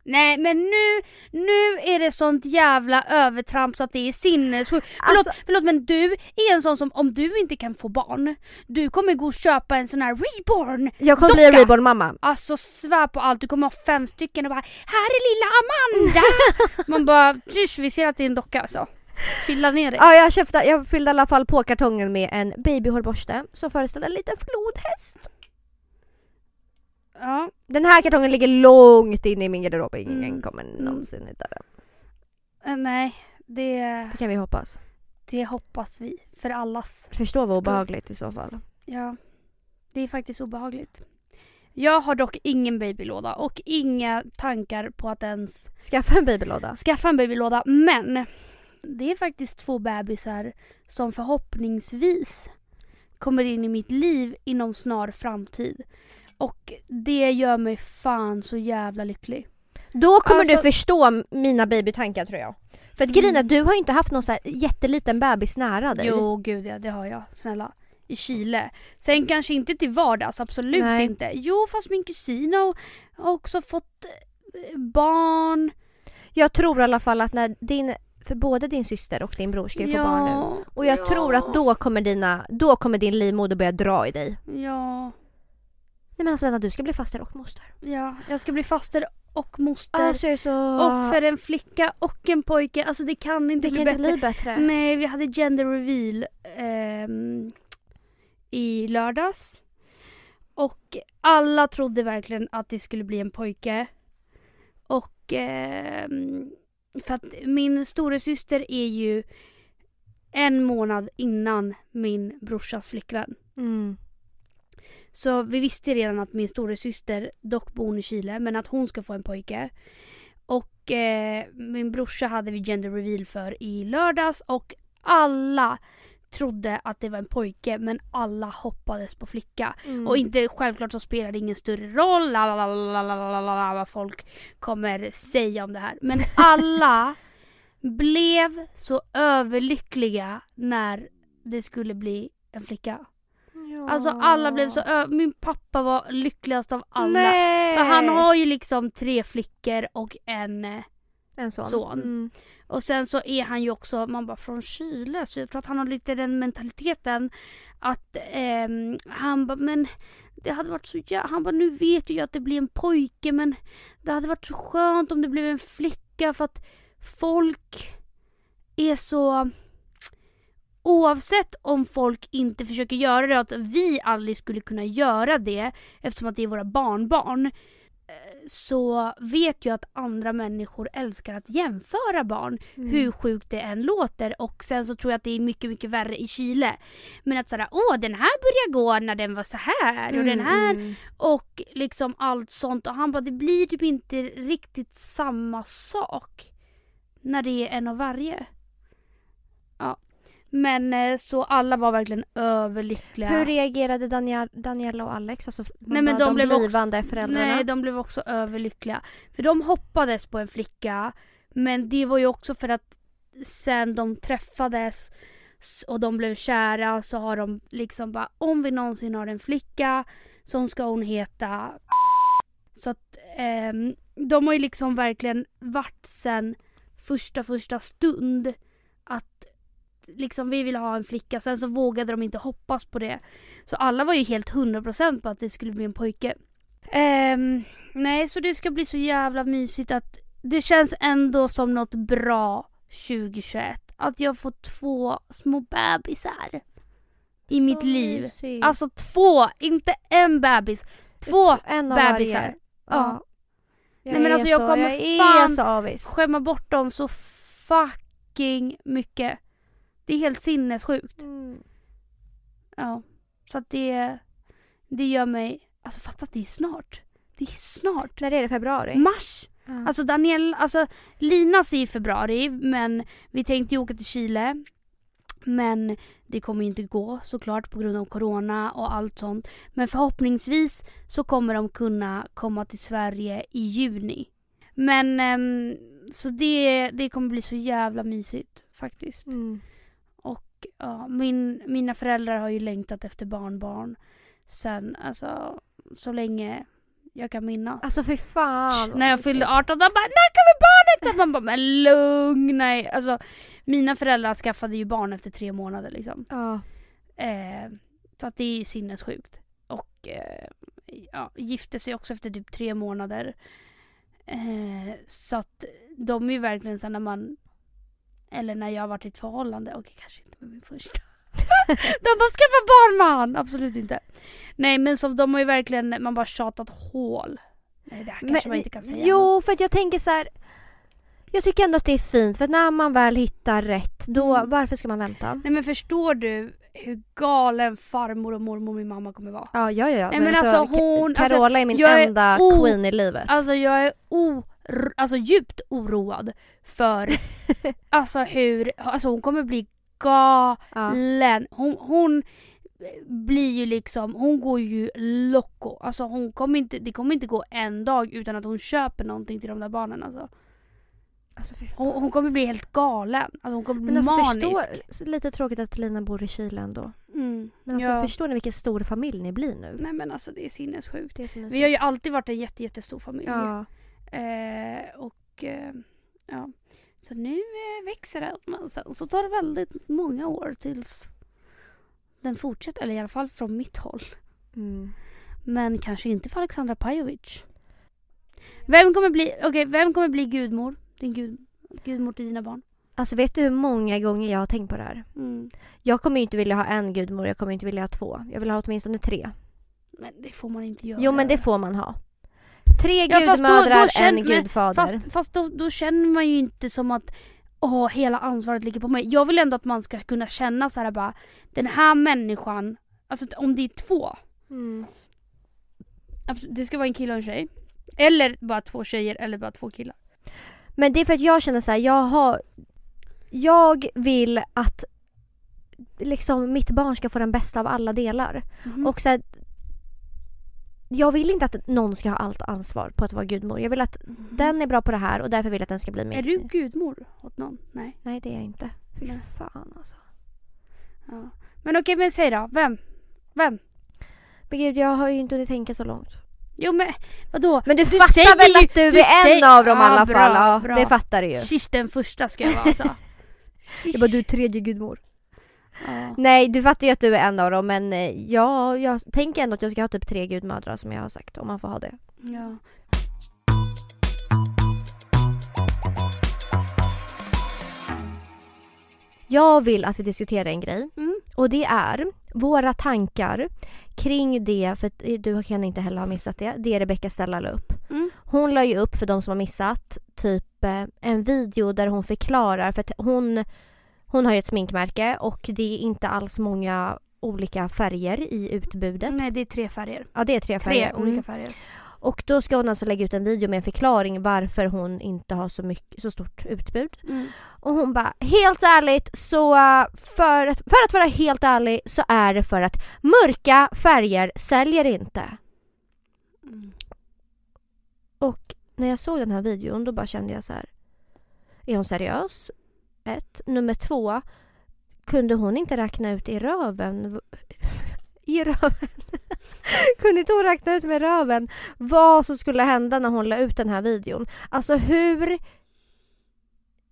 Nej men nu, nu är det sånt jävla övertramp så att det är sinnessjukt. Förlåt, Alltså- förlåt men du är en sån som om du inte kan få barn, du kommer gå och köpa en sån här reborn. Jag kommer bli en Docka. reborn-mamma. Alltså svär på allt, du kommer ha fem stycken och bara Här är lilla Amanda! Man bara tysch, vi ser att det är en docka alltså. Fylla ner dig. Ja, jag, köpte, jag fyllde i alla fall på kartongen med en babyhårborste som föreställer en liten flodhäst. Ja. Den här kartongen ligger långt inne i min garderob. Ingen Mm. kommer Mm. någonsin hitta den. Eh, Nej, det, Det kan vi hoppas. det hoppas vi. För allas. Förstå vad Skull. obehagligt i så fall. Ja, det är faktiskt obehagligt. Jag har dock ingen babylåda och inga tankar på att ens Skaffa en babylåda. skaffa en babylåda. Men det är faktiskt två bebisar som förhoppningsvis kommer in i mitt liv inom snar framtid. Och det gör mig fan så jävla lycklig. Då kommer Alltså- du förstå mina babytankar tror jag. För att grejen är Mm. du har inte haft någon så här jätteliten bebis nära dig. Jo, gud ja, det har jag. Snälla. I Chile. Sen kanske inte till vardags, absolut Nej. inte. Jo, fast min kusin har också fått eh, barn. Jag tror i alla fall att när din För både din syster och din bror ska ju få Ja, barn nu. Och jag ja. tror att då kommer, dina, då kommer din livmoder börja dra i dig. Ja, Nej men alltså vänta, du ska bli faster och moster. ja. Jag ska bli faster och moster. Alltså jag är så... Och för en flicka och en pojke. Alltså det kan inte det bli kan inte bättre. bli bättre. Nej, vi hade gender reveal ehm, i lördags. Och alla trodde verkligen att det skulle bli en pojke. Och ehm, för att min storasyster är ju en månad innan min brorsas flickvän. Mm. Så vi visste redan att min storasyster, dock bor i Chile, men att hon ska få en pojke. Och eh, min brorsa hade vi gender reveal för i lördags och alla trodde att det var en pojke men alla hoppades på flicka. Mm. Och inte självklart så spelar det ingen större roll vad folk kommer säga om det här. Men alla blev så överlyckliga när det skulle bli en flicka. Ja. Alltså alla blev så ö- Min pappa var lyckligast av alla. Nej! För han har ju liksom tre flickor och en eh, en son. son. Mm. Och sen så är han ju också, man bara från Chile så jag tror att han har lite den mentaliteten att ehm, han bara men det hade varit så jä- Han bara nu vet jag ju att det blir en pojke men det hade varit så skönt om det blev en flicka för att folk är så Oavsett om folk inte försöker göra det, att vi aldrig skulle kunna göra det eftersom att det är våra barnbarn eh, så vet jag att andra människor älskar att jämföra barn. Mm. Hur sjukt det än låter. Och sen så tror jag att det är mycket, mycket värre i Chile. Men att sådär, åh den här började gå när den var så här och den här Mm. och liksom allt sånt. Och han bara, det blir typ inte riktigt samma sak. När det är en av varje. Ja. Men eh, så alla var verkligen överlyckliga. Hur reagerade Daniel, Daniela och Alex? Alltså Nej, men bara de blev också- blivande föräldrarna? Nej, de blev också överlyckliga. För de hoppades på en flicka. Men det var ju också för att sen de träffades och de blev kära så har de liksom bara om vi någonsin har en flicka så ska hon heta Så att ehm, de har ju liksom verkligen varit sen första första stund liksom vi vill ha en flicka. Sen så vågade de inte hoppas på det. Så alla var ju helt 100% på att det skulle bli en pojke. Ehm, nej, så det ska bli så jävla mysigt att det känns ändå som något bra 2021. Att jag får två små bebisar i mitt Så liv. mysigt. Alltså två, inte en bebis. Två en bebisar. varje. Ja. Ja. Jag Nej, men alltså, jag så, kommer jag fan- så avis. Skämma bort dem så fucking mycket. Det är helt sinnessjukt. Mm. Ja. Så att det, det gör mig... Alltså fatta att det är snart. Det är snart. När är det? Februari? Mars! Ja. Alltså Daniel, alltså Linas är i februari men vi tänkte ju åka till Chile. Men det kommer ju inte gå såklart på grund av corona och allt sånt. Men förhoppningsvis så kommer de kunna komma till Sverige i juni. Men ehm, så det, det kommer bli så jävla mysigt faktiskt. Mm. Ja, min, mina föräldrar har ju längtat efter barnbarn sen, alltså så länge jag kan minnas. Alltså fy fan. när jag fyllde 18 de bara när kommer barnet? Man bara men lugna er. Alltså mina föräldrar skaffade ju barn efter tre månader liksom. Ja. Eh, så att det är ju sinnessjukt. Och eh, ja, gifte sig också efter typ tre månader. Eh, så att de är ju verkligen så när man eller när jag har varit i ett förhållande, okej kanske inte med min första. de bara skaffa barn man! Absolut inte. Nej men så de har ju verkligen, man bara tjatat hål. Nej det här kanske man inte kan säga. Jo, för att jag tänker så här. Jag tycker ändå att det är fint för när man väl hittar rätt, då Mm. varför ska man vänta? Nej men förstår du hur galen farmor och mormor min mamma kommer vara? Ja, ja, ja. Nej, men alltså, hon- Ka- Carola är min är enda o- queen i livet. Alltså jag är o, alltså, djupt oroad för alltså hur, alltså hon kommer bli ja. galen. Hon, hon blir ju liksom, hon går ju loco. Alltså hon kommer inte, det kommer inte gå en dag utan att hon köper någonting till de där barnen alltså. Alltså. Hon, hon kommer bli helt galen. Alltså hon kommer bli men alltså manisk. förstår, lite tråkigt att Lina bor i Chile ändå. Mm. Men alltså ja. förstår ni vilken stor familj ni blir nu? Nej men alltså det är sinnessjukt. Det är så Vi har ju alltid varit en jätte, jättestor familj. Ja. Eh, och eh, ja. Så nu eh, växer den men sen så tar det väldigt många år tills den fortsätter, eller i alla fall från mitt håll. Mm. Men kanske inte för Alexandra Pajovic. Vem kommer bli, okej, vem kommer bli gudmor? Din gud, gudmor till dina barn? Alltså vet du hur många gånger jag har tänkt på det här? Mm. Jag kommer inte vilja ha en gudmor, jag kommer inte vilja ha två. Jag vill ha åtminstone tre. Men det får man inte göra. Jo men det får man ha. Tre Ja, gudmödrar, känn- en men gudfader. Fast, fast då, då känner man ju inte som att åh, hela ansvaret ligger på mig. Jag vill ändå att man ska kunna känna så här bara, den här människan, alltså om det är två, Mm. det ska vara en kille och en tjej. Eller bara två tjejer eller bara två killar. Men det är för att jag känner så här, jag har... Jag vill att liksom mitt barn ska få den bästa av alla delar. Mhm. Och så här, jag vill inte att någon ska ha allt ansvar på att vara gudmor. Jag vill att den är bra på det här och därför vill jag att den ska bli min. Är du gudmor åt någon? Nej. Nej det är jag inte. Fy Nej. fan alltså. Ja. Men okej, men säg då. Vem? Vem? Men gud jag har ju inte hunnit tänka så långt. Jo men vadå? Men du, Du fattar väl ju- att du, du är en säger- av dem i Ja, alla bra, fall? Ja, bra. det fattar du ju. Sist den första ska jag vara alltså. Jag bara, du är tredje gudmor. Ja. Nej du fattar ju att du är en av dem men eh, ja, jag tänker ändå att jag ska ha typ tre gudmödrar som jag har sagt om man får ha det. ja. Jag vill att vi diskuterar en grej Mm. och det är våra tankar kring det, för eh, du kan inte heller ha missat det, det Rebecca Stella la upp. Mm. Hon la ju upp för de som har missat typ eh, en video där hon förklarar för att hon, hon har ju ett sminkmärke och det är inte alls många olika färger i utbudet. Nej det är tre färger. Ja det är tre Tre färger. Mm. olika färger. Och då ska hon alltså lägga ut en video med en förklaring varför hon inte har så, mycket, så stort utbud. Mm. Och hon bara, helt ärligt så uh, för att, för att vara helt ärlig så är det för att mörka färger säljer inte. Mm. Och när jag såg den här videon då bara kände jag så här. Är hon seriös? Ett. Nummer två. Kunde hon inte räkna ut i röven i röven. Kunde inte hon räkna ut med röven vad som skulle hända när hon la ut den här videon? Alltså hur...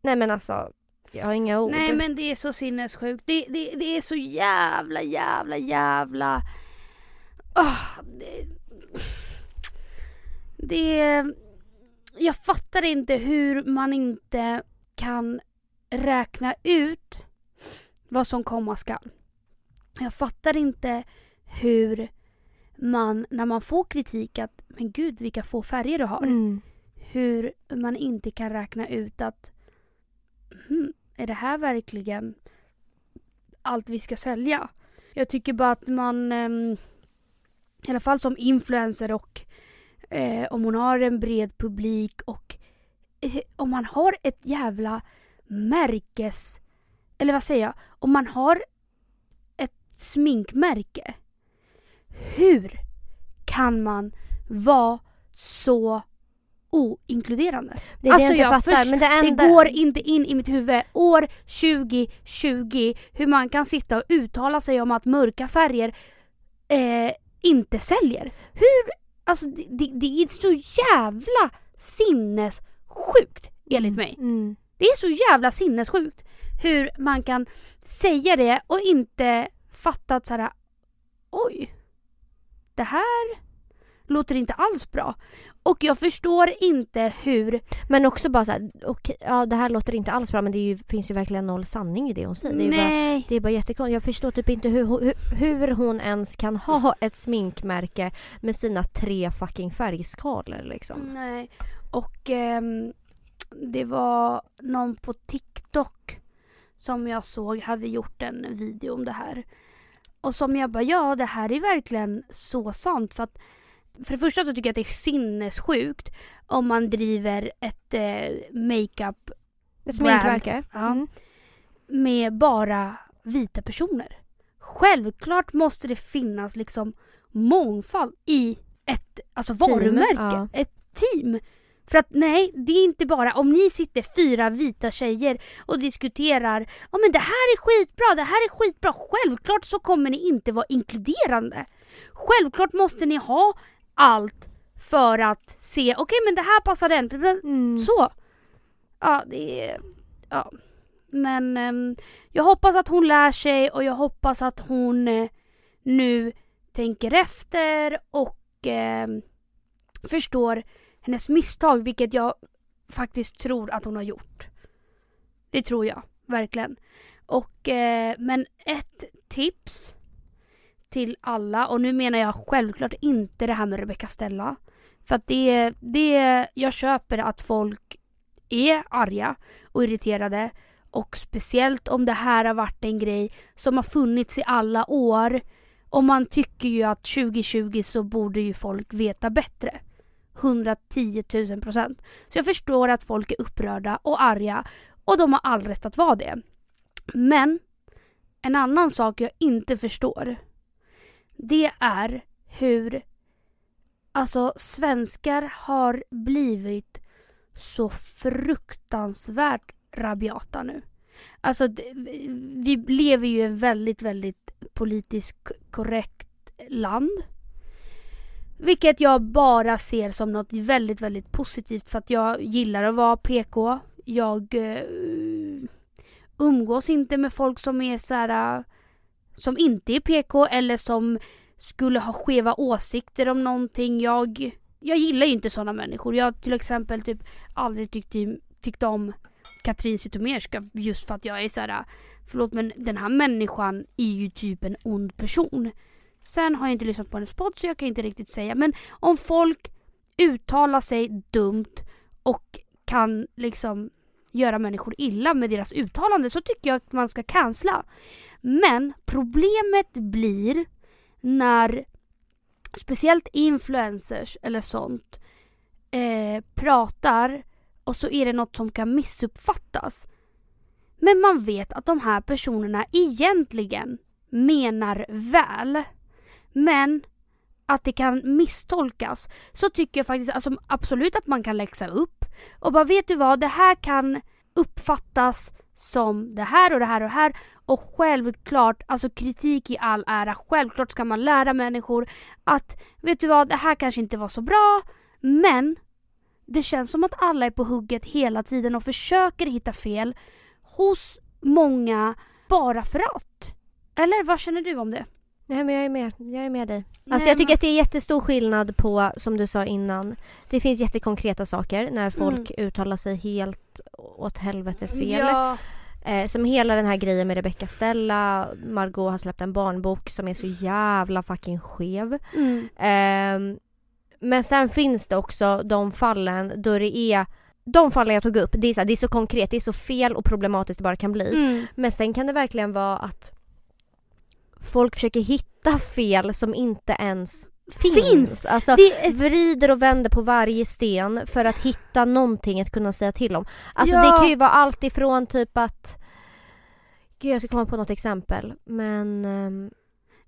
Nej men alltså, jag har inga ord. Nej men det är så sinnessjukt. Det, det, det är så jävla jävla jävla... Oh, det, det... Jag fattar inte hur man inte kan räkna ut vad som komma skall. Jag fattar inte hur man, när man får kritik att men gud vilka få färger du har. Mm. Hur man inte kan räkna ut att hmm, är det här verkligen allt vi ska sälja? Jag tycker bara att man, ehm, i alla fall som influencer och eh, om hon har en bred publik och eh, om man har ett jävla märkes... Eller vad säger jag? Om man har ett sminkmärke. Hur kan man vara så oinkluderande? Det är Alltså, det jag jag inte fattar. först- men det, enda... Det går inte in i mitt huvud år 2020 hur man kan sitta och uttala sig om att mörka färger eh, inte säljer. Hur? Alltså det, det, det är så jävla sinnessjukt enligt mig. Mm. Det är så jävla sinnessjukt hur man kan säga det och inte fatta att såhär oj, det här låter inte alls bra. Och jag förstår inte hur Men också bara såhär, okej, ja det här låter inte alls bra men det ju, finns ju verkligen noll sanning i det hon säger. Det är bara, det är bara jättekonstigt. Jag förstår typ inte hur, hur, hur hon ens kan ha ett sminkmärke med sina tre fucking färgskalor liksom. Nej. Och ehm, det var någon på TikTok som jag såg hade gjort en video om det här. Och som jag bara, ja det här är verkligen så sant. För att för det första så tycker jag att det är sinnessjukt om man driver ett eh, makeup Ett sminkmärke. Ja. Mm. med bara vita personer. Självklart måste det finnas liksom mångfald i ett alltså varumärke, ja. ett team. För att nej, det är inte bara om ni sitter fyra vita tjejer och diskuterar ja men det här är skitbra, det här är skitbra. Självklart så kommer ni inte vara inkluderande. Självklart måste ni ha allt för att se, okej men det här passar den. Mm. Så. Ja, det är... ja. Men ehm, jag hoppas att hon lär sig och jag hoppas att hon eh, nu tänker efter och ehm, förstår hennes misstag, vilket jag faktiskt tror att hon har gjort. Det tror jag, verkligen. Och, eh, men ett tips till alla, och nu menar jag självklart inte det här med Rebecca Stella. För att det, det, jag köper att folk är arga och irriterade. Och speciellt om det här har varit en grej som har funnits i alla år. Och man tycker ju att 2020 så borde ju folk veta bättre. 110 000 procent. Så jag förstår att folk är upprörda och arga och de har all rätt att vara det. Men en annan sak jag inte förstår det är hur alltså svenskar har blivit så fruktansvärt rabiata nu. Alltså vi lever ju i ett väldigt, väldigt politiskt korrekt land. Vilket jag bara ser som något väldigt, väldigt positivt för att jag gillar att vara PK. Jag uh, umgås inte med folk som är så här, som inte är PK eller som skulle ha skeva åsikter om någonting. Jag, jag gillar ju inte sådana människor. Jag har till exempel typ aldrig tyckt, tyckt om Katrin Zytomierska just för att jag är så här, förlåt men den här människan är ju typ en ond person. Sen har jag inte lyssnat på hennes podd så jag kan inte riktigt säga men om folk uttalar sig dumt och kan liksom göra människor illa med deras uttalande så tycker jag att man ska cancella. Men problemet blir när speciellt influencers eller sånt eh, pratar och så är det något som kan missuppfattas. Men man vet att de här personerna egentligen menar väl. Men att det kan misstolkas. Så tycker jag faktiskt alltså, absolut att man kan läxa upp. Och bara vet du vad, det här kan uppfattas som det här och det här och det här. Och självklart, alltså kritik i all ära, självklart ska man lära människor att vet du vad, det här kanske inte var så bra. Men det känns som att alla är på hugget hela tiden och försöker hitta fel hos många bara för att. Eller vad känner du om det? Nej men jag är med, jag är med dig. Nej, Alltså jag tycker men- att det är jättestor skillnad på, som du sa innan, det finns jättekonkreta saker när folk uttalar sig helt åt helvete fel. Ja, Eh, som hela den här grejen med Rebecca Stella, Margot har släppt en barnbok som är så jävla fucking skev. mm, Ehm, men sen finns det också de fallen då det är de fallen jag tog upp, det är, så, här, det är så konkret, det är så fel och problematiskt det bara kan bli. mm, Men sen kan det verkligen vara att folk försöker hitta fel som inte ens finns. Finns! Alltså Det vrider och vänder på varje sten för att hitta någonting att kunna säga till om. Alltså Ja. det kan ju vara allt ifrån typ att Gud jag ska komma på något exempel men ehm,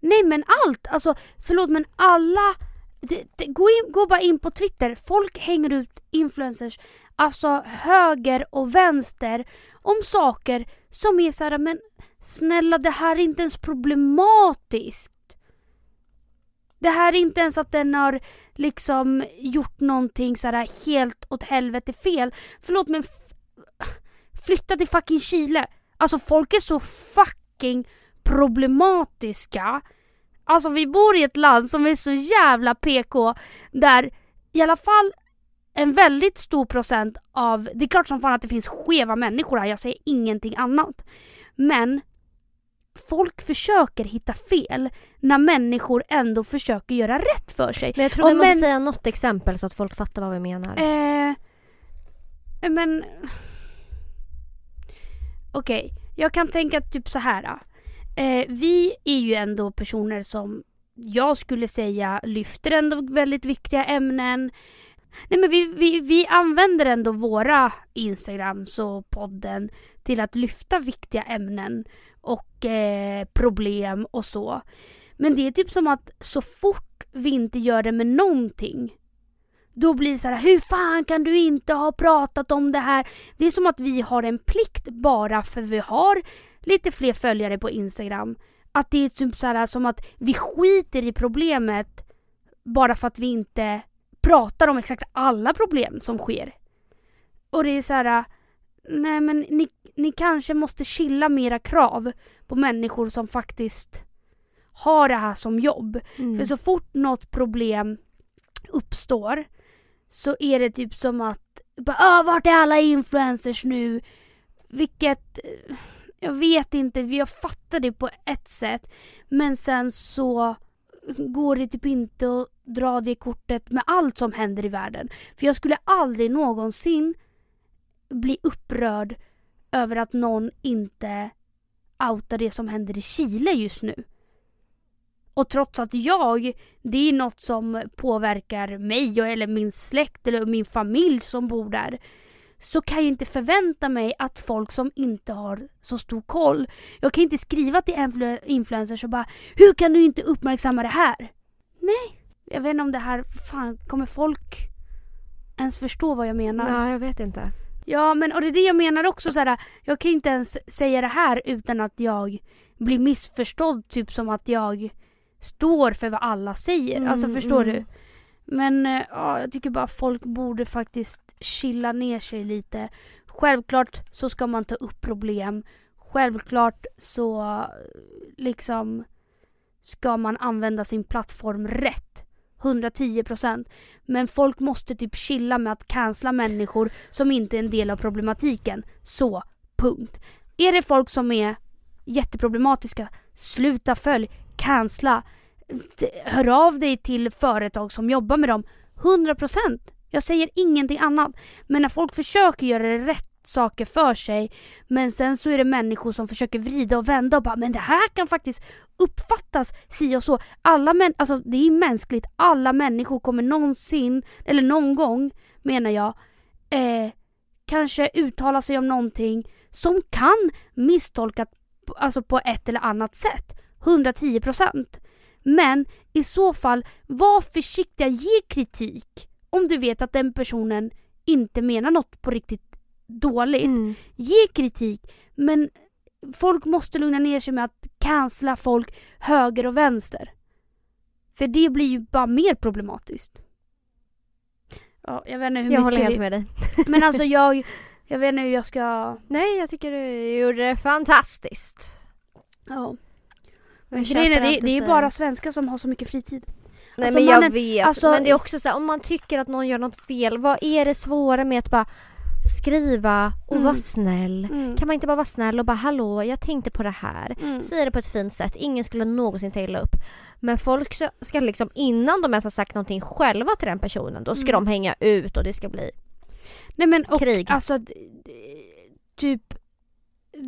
Nej men allt! Alltså förlåt men alla... Det, det, gå, in, gå bara in på Twitter. Folk hänger ut influencers, alltså höger och vänster, om saker som är såhär men snälla det här är inte ens problematiskt. Det här är inte ens att den har liksom gjort någonting sådär helt åt helvete fel. Förlåt men flytta till fucking Chile. Alltså folk är så fucking problematiska. Alltså vi bor i ett land som är så jävla PK där i alla fall en väldigt stor procent av, det är klart som fan att det finns skeva människor här, jag säger ingenting annat. Men folk försöker hitta fel när människor ändå försöker göra rätt för sig. Men jag tror vi måste men- säga något exempel så att folk fattar vad vi menar. Eh, men... Okej, jag kan tänka typ så här. Eh, vi är ju ändå personer som jag skulle säga lyfter ändå väldigt viktiga ämnen. Nej men vi, vi, vi använder ändå våra Instagrams och podden till att lyfta viktiga ämnen och eh, problem och så. Men det är typ som att så fort vi inte gör det med någonting då blir det så här, hur fan kan du inte ha pratat om det här? Det är som att vi har en plikt bara för vi har lite fler följare på Instagram. Att det är typ så här, som att vi skiter i problemet bara för att vi inte pratar om exakt alla problem som sker. Och det är så här, nej men ni, ni kanske måste chilla med era krav på människor som faktiskt har det här som jobb. Mm. För så fort något problem uppstår så är det typ som att bara, "Ah, vart är alla influencers nu? Vilket, eh, jag vet inte, jag fattar det på ett sätt. Men sen så går det typ inte att dra det kortet med allt som händer i världen. För jag skulle aldrig någonsin bli upprörd över att någon inte outar det som händer i Chile just nu. Och trots att jag, det är något som påverkar mig och- eller min släkt eller min familj som bor där. Så kan jag inte förvänta mig att folk som inte har så stor koll. Jag kan inte skriva till influ- influencers och bara Hur kan du inte uppmärksamma det här? Nej, jag vet inte om det här, fan kommer folk ens förstå vad jag menar? Nej, jag vet inte. Ja men och det är det jag menar också så här, jag kan inte ens säga det här utan att jag blir missförstådd typ som att jag står för vad alla säger. Mm, alltså förstår mm. du? Men eh, ja, jag tycker bara folk borde faktiskt chilla ner sig lite. Självklart så ska man ta upp problem. Självklart så liksom ska man använda sin plattform rätt. 110%. Men folk måste typ chilla med att cancella människor som inte är en del av problematiken. Så, punkt. Är det folk som är jätteproblematiska, sluta följ, cancella. Hör av dig till företag som jobbar med dem. 100%. Jag säger ingenting annat. Men när folk försöker göra det rätt saker för sig men sen så är det människor som försöker vrida och vända och bara men det här kan faktiskt uppfattas si och så. Alla män, alltså det är mänskligt. Alla människor kommer någonsin, eller någon gång menar jag, eh, kanske uttala sig om någonting som kan misstolkas alltså på ett eller annat sätt. 110%. Men i så fall, var försiktiga, ge kritik om du vet att den personen inte menar något på riktigt dåligt. Mm. Ge kritik, men folk måste lugna ner sig med att cancella folk höger och vänster. För det blir ju bara mer problematiskt. Ja, jag vet inte hur Jag mycket håller helt vi... med dig. Men alltså jag, jag vet inte hur jag ska... Nej, jag tycker du gjorde det fantastiskt. Ja. Men grejen är, det, det är bara svenskar som har så mycket fritid. Nej Alltså, men jag mannen- vet, alltså- men det är också så här, om man tycker att någon gör något fel, vad är det svåra med att bara skriva och Mm. vara snäll? Mm. Kan man inte bara vara snäll och bara hallå, jag tänkte på det här. Mm. Säga det på ett fint sätt, ingen skulle någonsin ta illa upp. Men folk ska, liksom innan de ens har sagt någonting själva till den personen, då ska Mm. de hänga ut och det ska bli Nej men och krig. alltså typ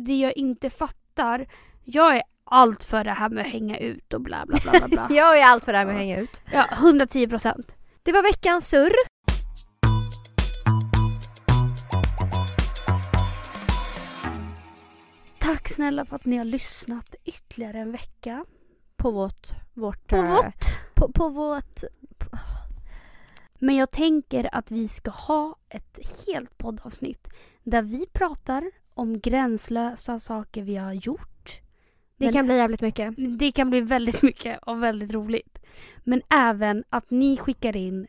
det jag inte fattar. Jag är allt för det här med att hänga ut och bla bla bla bla bla. Jag är allt för det här med att hänga ut. ja, 110 procent. Det var veckans surr. Snälla för att ni har lyssnat ytterligare en vecka. På vårt... vårt På eh, vårt. På, på vårt... Men jag tänker att vi ska ha ett helt poddavsnitt där vi pratar om gränslösa saker vi har gjort. Det Men- kan bli jävligt mycket. Det kan bli väldigt mycket och väldigt roligt. Men även att ni skickar in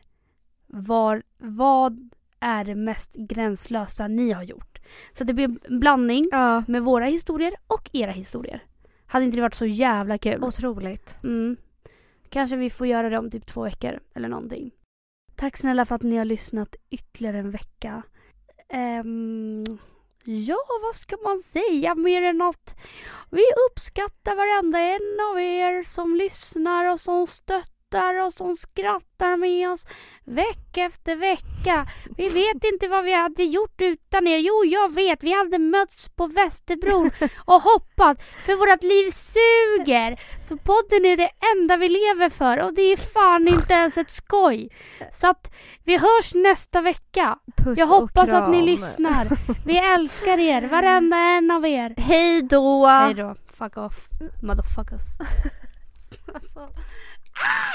var, vad är det mest gränslösa ni har gjort. Så det blir en blandning Ja, med våra historier och era historier. Hade inte det varit så jävla kul? otroligt. Mm. Kanske vi får göra det om typ två veckor eller någonting. Tack snälla för att ni har lyssnat ytterligare en vecka. Ehm, ja, vad ska man säga mer än att vi uppskattar varenda en av er som lyssnar och som stöttar och som skrattar med oss vecka efter vecka. Vi vet inte vad vi hade gjort utan er. Jo, jag vet. Vi hade mötts på Västerbron och hoppat för vårt liv suger. Så podden är det enda vi lever för och det är fan inte ens ett skoj. Så att vi hörs nästa vecka. Puss Jag hoppas att ni lyssnar. Vi älskar er, varenda en av er. Hej då! Hej då. Fuck off. Motherfuckers. alltså. Ah!